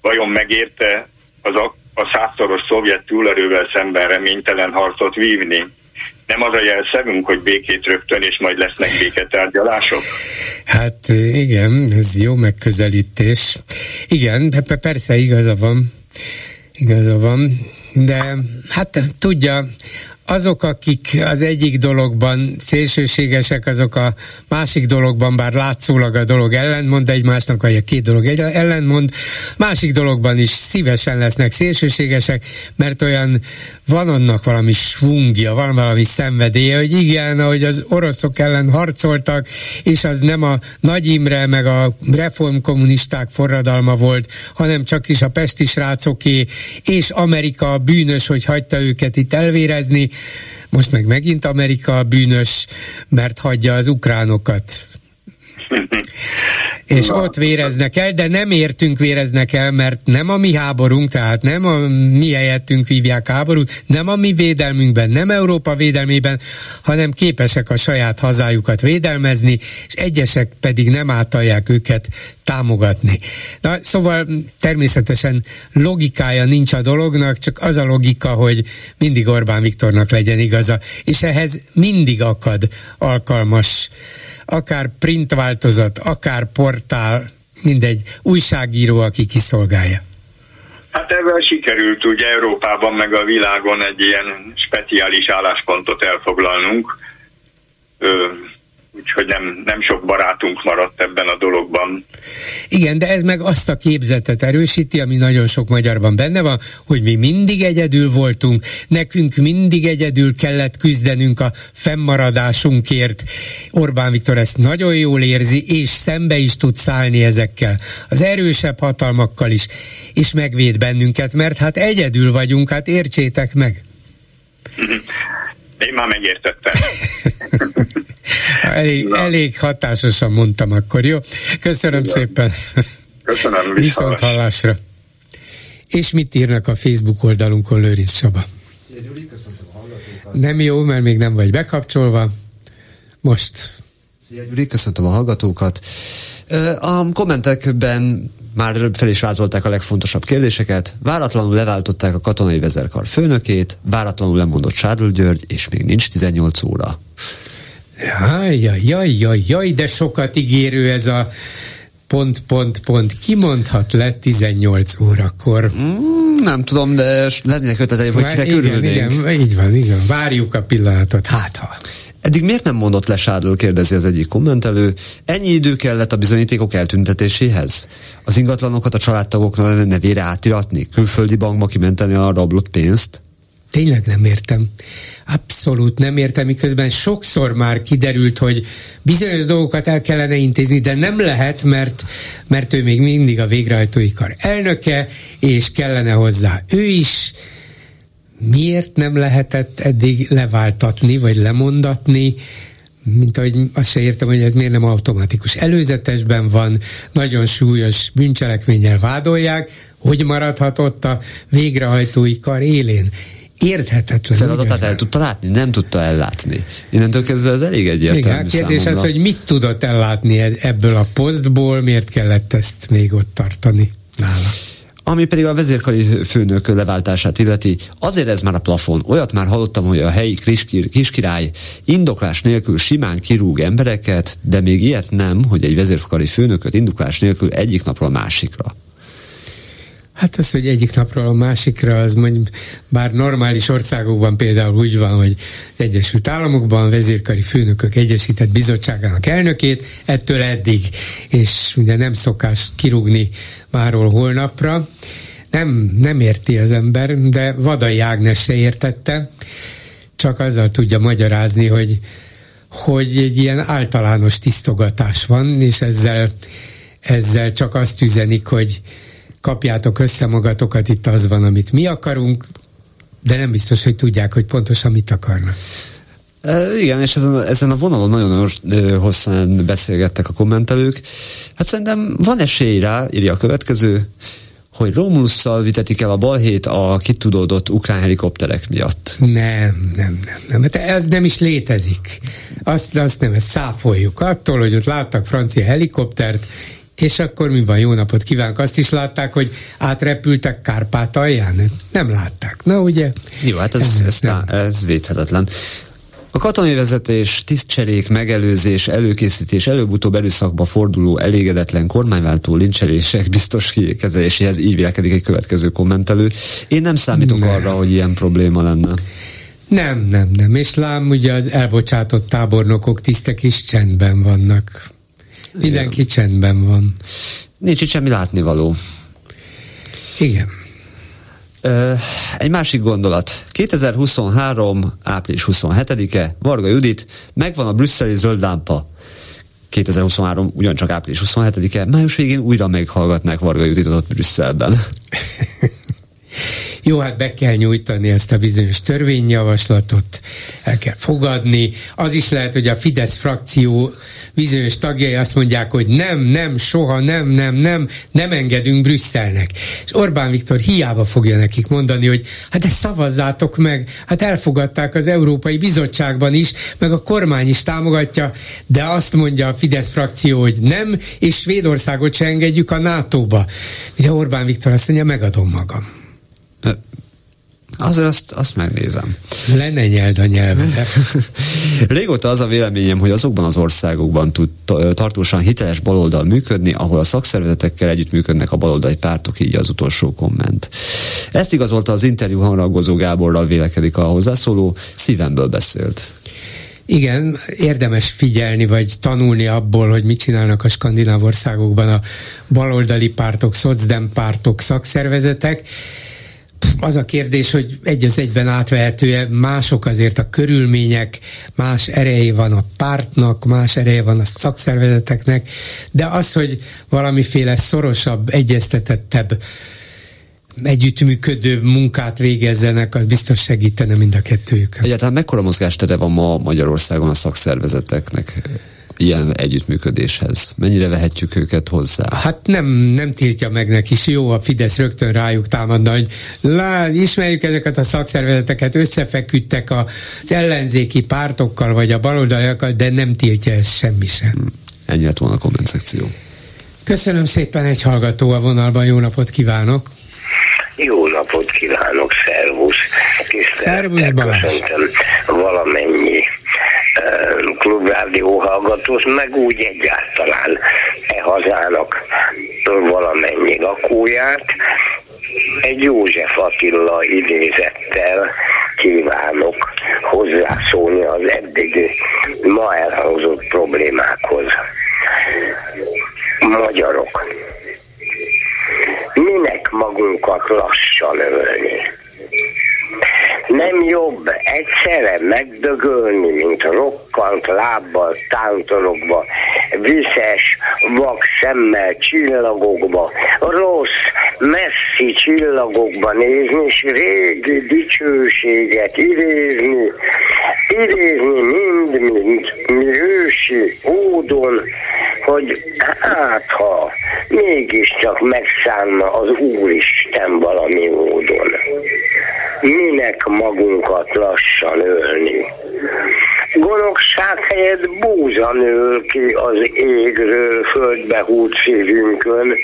Vajon megérte az a, a százszoros szovjet túlerővel szemben reménytelen harcot vívni? Nem az a jelszegünk, hogy békét rögtön, és majd lesznek béketárgyalások? Hát igen, ez jó megközelítés. Igen, persze igaza van. Igaza van. De hát tudja, azok, akik az egyik dologban szélsőségesek, azok a másik dologban, bár látszólag a dolog ellentmond egymásnak, vagy a két dolog ellentmond, másik dologban is szívesen lesznek szélsőségesek, mert olyan van annak valami svungja, van valami szenvedélye, hogy igen, ahogy az oroszok ellen harcoltak, és az nem a Nagy Imre meg a reformkommunisták forradalma volt, hanem csak is a pesti srácoké, és Amerika bűnös, hogy hagyta őket itt elvérezni, most meg megint Amerika bűnös, mert hagyja az ukránokat. [LAUGHS] és Na. ott véreznek el, de nem értünk véreznek el, mert nem a mi háborunk, tehát nem a mi helyettünk vívják háborút, nem a mi védelmünkben, nem Európa védelmében, hanem képesek a saját hazájukat védelmezni, és egyesek pedig nem átalják őket támogatni. Na, szóval természetesen logikája nincs a dolognak, csak az a logika, hogy mindig Orbán Viktornak legyen igaza, és ehhez mindig akad alkalmas akár print változat, akár portál, mindegy, újságíró, aki kiszolgálja. Hát ebben sikerült ugye Európában meg a világon egy ilyen speciális álláspontot elfoglalnunk. Úgyhogy nem, nem sok barátunk maradt ebben a dologban. Igen, de ez meg azt a képzetet erősíti, ami nagyon sok magyarban benne van, hogy mi mindig egyedül voltunk, nekünk mindig egyedül kellett küzdenünk a fennmaradásunkért. Orbán Viktor ezt nagyon jól érzi, és szembe is tud szállni ezekkel, az erősebb hatalmakkal is, és megvéd bennünket, mert hát egyedül vagyunk, hát értsétek meg. Én már megértettem. [LAUGHS] elég, elég hatásosan mondtam akkor, jó? Köszönöm Igen. szépen. Köszönöm. Viszont hallásra. És mit írnak a Facebook oldalunkon, Lőrinc Saba? Nem jó, mert még nem vagy bekapcsolva. Most. Szia Gyuri, köszöntöm a hallgatókat. A kommentekben már fel is vázolták a legfontosabb kérdéseket. Váratlanul leváltották a katonai vezérkar főnökét, váratlanul lemondott Sádl György, és még nincs 18 óra. Jaj, jaj, jaj, jaj, de sokat ígérő ez a pont, pont, pont. Kimondhat le 18 órakor? Mm, nem tudom, de lennének ötletei, hogy kinek igen, örülnénk. igen, így van, igen. Várjuk a pillanatot, hát ha. Eddig miért nem mondott le Sádl, kérdezi az egyik kommentelő. Ennyi idő kellett a bizonyítékok eltüntetéséhez? Az ingatlanokat a családtagoknak nevére átiratni? Külföldi bankba kimenteni a rablott pénzt? Tényleg nem értem. Abszolút nem értem, miközben sokszor már kiderült, hogy bizonyos dolgokat el kellene intézni, de nem lehet, mert, mert ő még mindig a végrehajtói kar elnöke, és kellene hozzá ő is. Miért nem lehetett eddig leváltatni, vagy lemondatni? mint ahogy azt se értem, hogy ez miért nem automatikus. Előzetesben van, nagyon súlyos bűncselekménnyel vádolják, hogy maradhat ott a végrehajtói kar élén érthetetlen. Feladatát el tudta látni? Nem tudta ellátni. Innentől kezdve ez elég egyértelmű Igen, a kérdés számomra. az, hogy mit tudott ellátni e- ebből a posztból, miért kellett ezt még ott tartani nála. Ami pedig a vezérkari főnök leváltását illeti, azért ez már a plafon. Olyat már hallottam, hogy a helyi kiskir, kiskirály indoklás nélkül simán kirúg embereket, de még ilyet nem, hogy egy vezérkari főnököt indoklás nélkül egyik napról a másikra. Hát az, hogy egyik napról a másikra, az mondjuk, bár normális országokban például úgy van, hogy Egyesült Államokban vezérkari főnökök egyesített bizottságának elnökét, ettől eddig, és ugye nem szokás kirúgni máról holnapra. Nem, nem érti az ember, de Vadai Ágnes se értette, csak azzal tudja magyarázni, hogy, hogy egy ilyen általános tisztogatás van, és ezzel, ezzel csak azt üzenik, hogy kapjátok össze magatokat, itt az van, amit mi akarunk, de nem biztos, hogy tudják, hogy pontosan mit akarnak. E, igen, és ezen, ezen a vonalon nagyon hosszan beszélgettek a kommentelők. Hát szerintem van esély rá, írja a következő, hogy Romulusszal vitetik el a balhét a kitudódott ukrán helikopterek miatt. Nem, nem, nem, nem. Hát ez nem is létezik. Azt, azt nem, ezt száfoljuk. Attól, hogy ott láttak francia helikoptert, és akkor mi van, jó napot kívánok. Azt is látták, hogy átrepültek Kárpátalján? Nem látták. Na ugye? Jó, hát ez, ez, ez, ez védhetetlen. A katonai vezetés, tisztcserék, megelőzés, előkészítés, előbb-utóbb erőszakba forduló elégedetlen kormányváltó lincselések biztos kezeléséhez így vélekedik egy következő kommentelő. Én nem számítok nem. arra, hogy ilyen probléma lenne. Nem, nem, nem. És lám, ugye az elbocsátott tábornokok, tisztek is csendben vannak. Mindenki Igen. csendben van. Nincs itt semmi látnivaló. Igen. Egy másik gondolat. 2023. április 27-e, Varga Judit, megvan a brüsszeli zöld lámpa. 2023 ugyancsak április 27-e, május végén újra meghallgatnák Varga Juditot ott Brüsszelben. [LAUGHS] Jó, hát be kell nyújtani ezt a bizonyos törvényjavaslatot, el kell fogadni. Az is lehet, hogy a Fidesz frakció bizonyos tagjai azt mondják, hogy nem, nem, soha nem, nem, nem, nem engedünk Brüsszelnek. És Orbán Viktor hiába fogja nekik mondani, hogy hát de szavazzátok meg, hát elfogadták az Európai Bizottságban is, meg a kormány is támogatja, de azt mondja a Fidesz frakció, hogy nem, és Svédországot se engedjük a NATO-ba. Mire Orbán Viktor azt mondja, megadom magam. Azért azt, azt megnézem. Le ne nyeld a nyelvedet. [LAUGHS] Régóta az a véleményem, hogy azokban az országokban tud tartósan hiteles baloldal működni, ahol a szakszervezetekkel együttműködnek a baloldali pártok, így az utolsó komment. Ezt igazolta az interjú hangragozó Gáborral vélekedik a hozzászóló, szívemből beszélt. Igen, érdemes figyelni, vagy tanulni abból, hogy mit csinálnak a skandináv országokban a baloldali pártok, szocdem pártok, szakszervezetek az a kérdés, hogy egy az egyben átvehető mások azért a körülmények, más ereje van a pártnak, más ereje van a szakszervezeteknek, de az, hogy valamiféle szorosabb, egyeztetettebb együttműködő munkát végezzenek, az biztos segítene mind a kettőjük. Egyáltalán mekkora mozgástere van ma Magyarországon a szakszervezeteknek? Ilyen együttműködéshez? Mennyire vehetjük őket hozzá? Hát nem, nem tiltja meg neki, jó, a Fidesz rögtön rájuk támadna, hogy lá, ismerjük ezeket a szakszervezeteket, összefeküdtek az ellenzéki pártokkal, vagy a baloldaliakkal, de nem tiltja ez semmi sem. Hmm. Ennyi lett volna a komment szekció. Köszönöm szépen, egy hallgató a vonalban, jó napot kívánok! Jó napot kívánok, szervusz! Szervusz Balázs! valamennyi klubrádió hallgatót, meg úgy egyáltalán e hazának valamennyi lakóját. Egy József Attila idézettel kívánok hozzászólni az eddigi ma elhangzott problémákhoz. Magyarok, minek magunkat lassan ölni? Nem jobb egyszerre megdögölni, mint rokkant lábbal, tántorokba, viszes, vak szemmel, csillagokba, rossz, messzi csillagokba nézni, és régi dicsőséget idézni, idézni mind-mind mi ősi ódon, hogy hát ha mégiscsak megszállna az Úristen valami módon. Minek magunkat lassan ölni? Gonoszság helyett búza nől ki az égről földbe húlt szívünkön,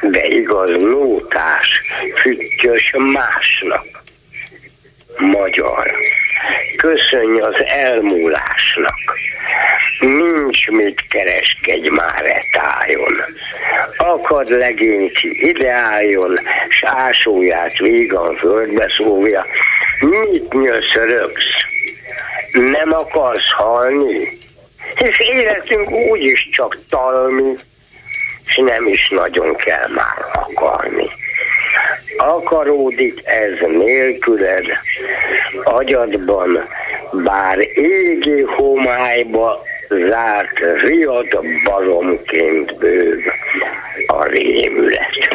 de igaz nótás, füttyös másnak. Magyar, köszönj az elmúlásnak. Nincs mit kereskedj már e tájon. Akad legény ki ideáljon, s ásóját vígan földbe szólja. Mit nyöszörögsz? Nem akarsz halni? Hisz életünk úgyis csak talmi, és nem is nagyon kell már akarni. Akaródik ez nélküled, agyadban, bár égi homályba zárt riad baromként bőv a rémület.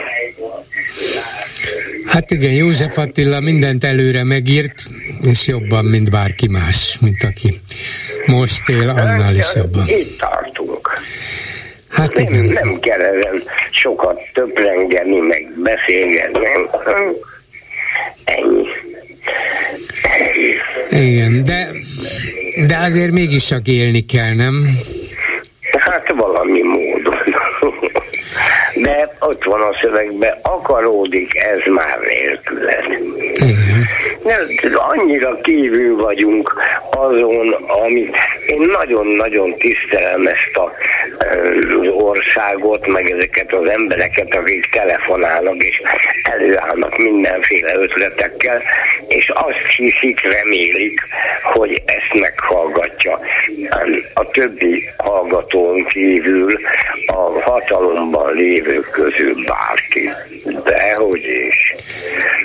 Hát igen, József Attila mindent előre megírt, és jobban, mint bárki más, mint aki most él, annál is jobban. Itt tartunk. Hát nem, igen. nem kell ezen sokat töprengeni, meg beszélgetni. Ennyi. Igen, de, de azért mégis csak élni kell, nem? Hát valami módon. De ott van a szövegben, akaródik ez már nélküled. Nem, annyira kívül vagyunk azon, amit én nagyon-nagyon tisztelem ezt a, az országot, meg ezeket az embereket, akik telefonálnak és előállnak mindenféle ötletekkel, és azt hiszik, remélik, hogy ezt meghallgatja a többi hallgatón kívül a hatalomban lévők közül bárki. Dehogy is.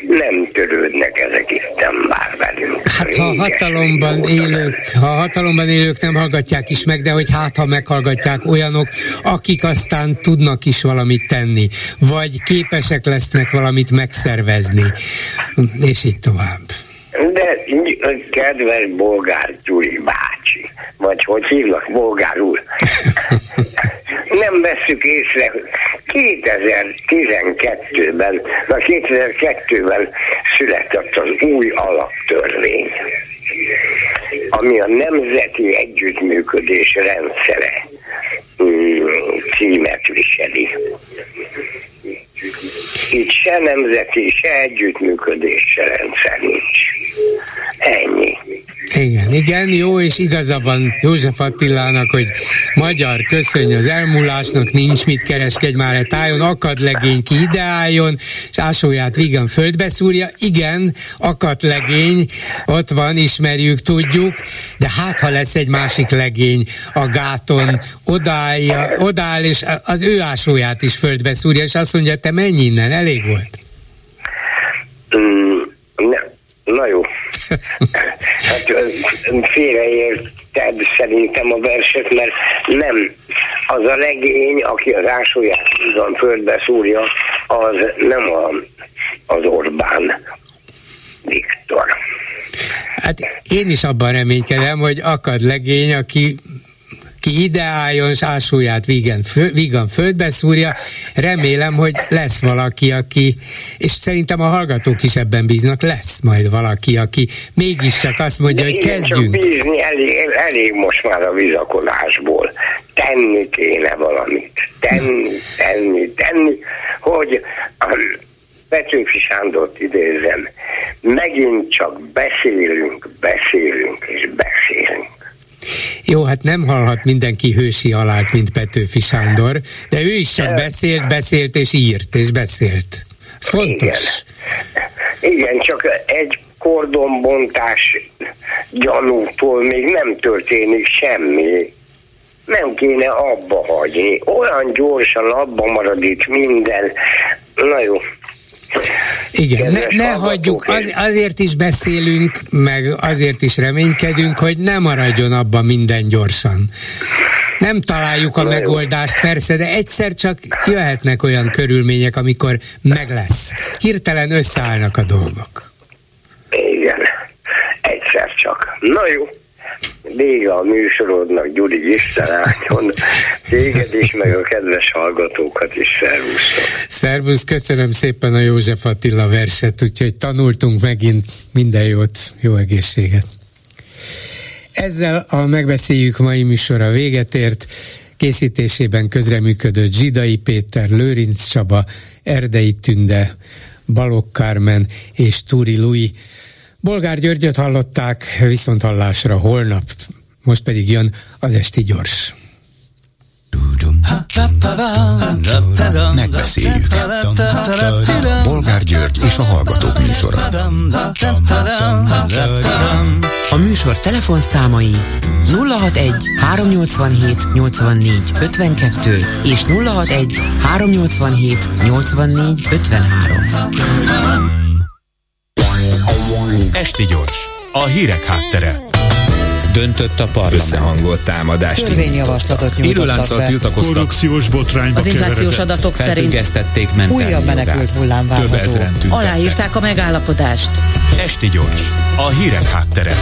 Nem törődnek ezek itten már velünk. Hát ha hatalomban élők, ha a hatalomban élők nem hallgatják is meg, de hogy hát ha meghallgatják olyanok, akik aztán tudnak is valamit tenni, vagy képesek lesznek valamit megszervezni, és így tovább. De kedves bolgár Gyuri bácsi, vagy hogy hívnak, bolgár úr, [LAUGHS] nem veszük észre, 2012-ben, vagy 2002-ben született az új alaptörvény, ami a Nemzeti Együttműködés rendszere mm, címet viseli. Itt se nemzeti, se együttműködés, se rendszer nincs. Ennyi. Igen, igen, jó, és igaza van József Attilának, hogy magyar köszönj az elmúlásnak, nincs mit kereskedj már egy tájon, akad legény ki ideáljon, és ásóját vígan földbe szúrja. Igen, akad legény, ott van, ismerjük, tudjuk, de hát ha lesz egy másik legény a gáton, odállja, odáll, és az ő ásóját is földbe szúrja, és azt mondja, te menj innen, elég volt. Mm, ne, na jó. [LAUGHS] hát félreérted szerintem a verset, mert nem az a legény, aki az ásóját van földbe szúrja, az nem a, az Orbán Viktor. Hát én is abban reménykedem, hogy akad legény, aki ki ideálljon, és ásóját vígan, fő, vígan földbe szúrja. Remélem, hogy lesz valaki, aki, és szerintem a hallgatók is ebben bíznak, lesz majd valaki, aki mégiscsak azt mondja, De hogy kezdjünk. Csak bízni elég, elég most már a bizakodásból. Tenni kéne valamit. Tenni, tenni, tenni, hogy Petőfi Sándort idézem, megint csak beszélünk, beszélünk és beszélünk. Jó, hát nem hallhat mindenki hősi alált, mint Petőfi Sándor, de ő is csak beszélt, beszélt és írt, és beszélt. Ez fontos. Igen, Igen csak egy kordonbontás gyanútól még nem történik semmi. Nem kéne abba hagyni. Olyan gyorsan abba marad itt minden. Na jó, igen, ne, ne hagyjuk, az, azért is beszélünk, meg azért is reménykedünk, hogy ne maradjon abban minden gyorsan. Nem találjuk a megoldást, persze, de egyszer csak jöhetnek olyan körülmények, amikor meg lesz. Hirtelen összeállnak a dolgok. Igen, egyszer csak. Na jó vége a műsorodnak, Gyuri Isten áldjon, téged is, meg a kedves hallgatókat is szervusztok. Szervusz, köszönöm szépen a József Attila verset, úgyhogy tanultunk megint minden jót, jó egészséget. Ezzel a megbeszéljük mai műsora véget ért. Készítésében közreműködött Zsidai Péter, Lőrinc Csaba, Erdei Tünde, Balok Kármen és Túri Lui. Bolgár Györgyöt hallották, viszont hallásra holnap. Most pedig jön az Esti Gyors. Megbeszéljük. Bolgár György és a Hallgatók műsora. A műsor telefonszámai 061 387 84 52 és 061 387 84 53. Esti gyors, a hírek háttere. Döntött a parlament. Összehangolt támadást Törvényjavaslatot nyújtottak be. Tiltakoztak. Korrupciós botrányba Az inflációs adatok szerint újabb menekült hullám várható. Aláírták a megállapodást. Esti gyors, a hírek háttere.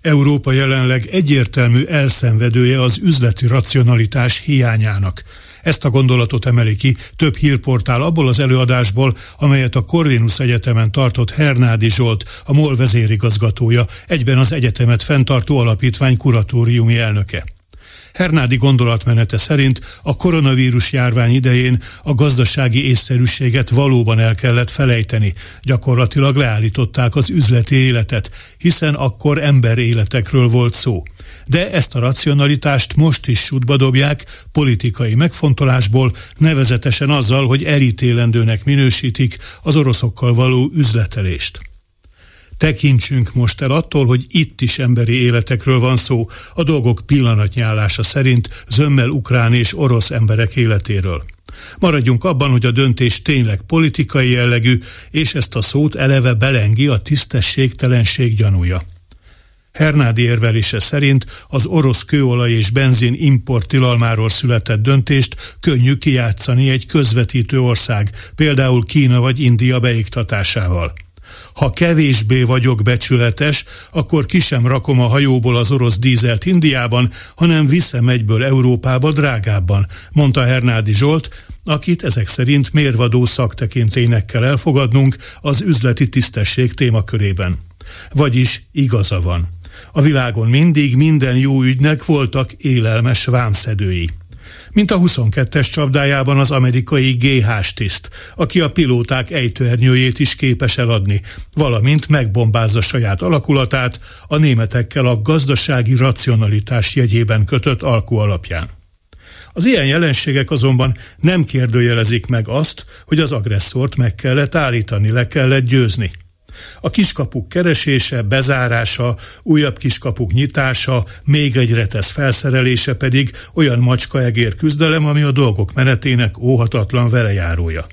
Európa jelenleg egyértelmű elszenvedője az üzleti racionalitás hiányának. Ezt a gondolatot emeli ki több hírportál abból az előadásból, amelyet a Corvinus Egyetemen tartott Hernádi Zsolt, a MOL vezérigazgatója, egyben az egyetemet fenntartó alapítvány kuratóriumi elnöke. Hernádi gondolatmenete szerint a koronavírus járvány idején a gazdasági észszerűséget valóban el kellett felejteni. Gyakorlatilag leállították az üzleti életet, hiszen akkor emberéletekről volt szó de ezt a racionalitást most is sútba dobják politikai megfontolásból, nevezetesen azzal, hogy elítélendőnek minősítik az oroszokkal való üzletelést. Tekintsünk most el attól, hogy itt is emberi életekről van szó, a dolgok pillanatnyálása szerint zömmel ukrán és orosz emberek életéről. Maradjunk abban, hogy a döntés tényleg politikai jellegű, és ezt a szót eleve belengi a tisztességtelenség gyanúja. Hernádi érvelése szerint az orosz kőolaj és benzin import tilalmáról született döntést könnyű kijátszani egy közvetítő ország, például Kína vagy India beiktatásával. Ha kevésbé vagyok becsületes, akkor ki sem rakom a hajóból az orosz dízelt Indiában, hanem viszem egyből Európába drágábban, mondta Hernádi Zsolt, akit ezek szerint mérvadó szaktekintének kell elfogadnunk az üzleti tisztesség témakörében. Vagyis igaza van. A világon mindig minden jó ügynek voltak élelmes vámszedői. Mint a 22-es csapdájában az amerikai GH tiszt, aki a pilóták ejtőernyőjét is képes eladni, valamint megbombázza saját alakulatát a németekkel a gazdasági racionalitás jegyében kötött alkú alapján. Az ilyen jelenségek azonban nem kérdőjelezik meg azt, hogy az agresszort meg kellett állítani, le kellett győzni. A kiskapuk keresése, bezárása, újabb kiskapuk nyitása, még egy retesz felszerelése pedig olyan macskaegér küzdelem, ami a dolgok menetének óhatatlan velejárója.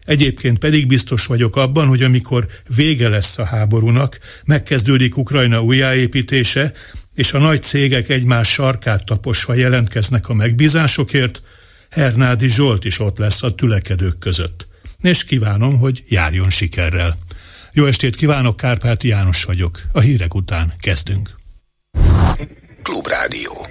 Egyébként pedig biztos vagyok abban, hogy amikor vége lesz a háborúnak, megkezdődik Ukrajna újjáépítése, és a nagy cégek egymás sarkát taposva jelentkeznek a megbízásokért, Hernádi Zsolt is ott lesz a tülekedők között. És kívánom, hogy járjon sikerrel. Jó estét kívánok, Kárpáti János vagyok. A hírek után kezdünk. Klubrádió.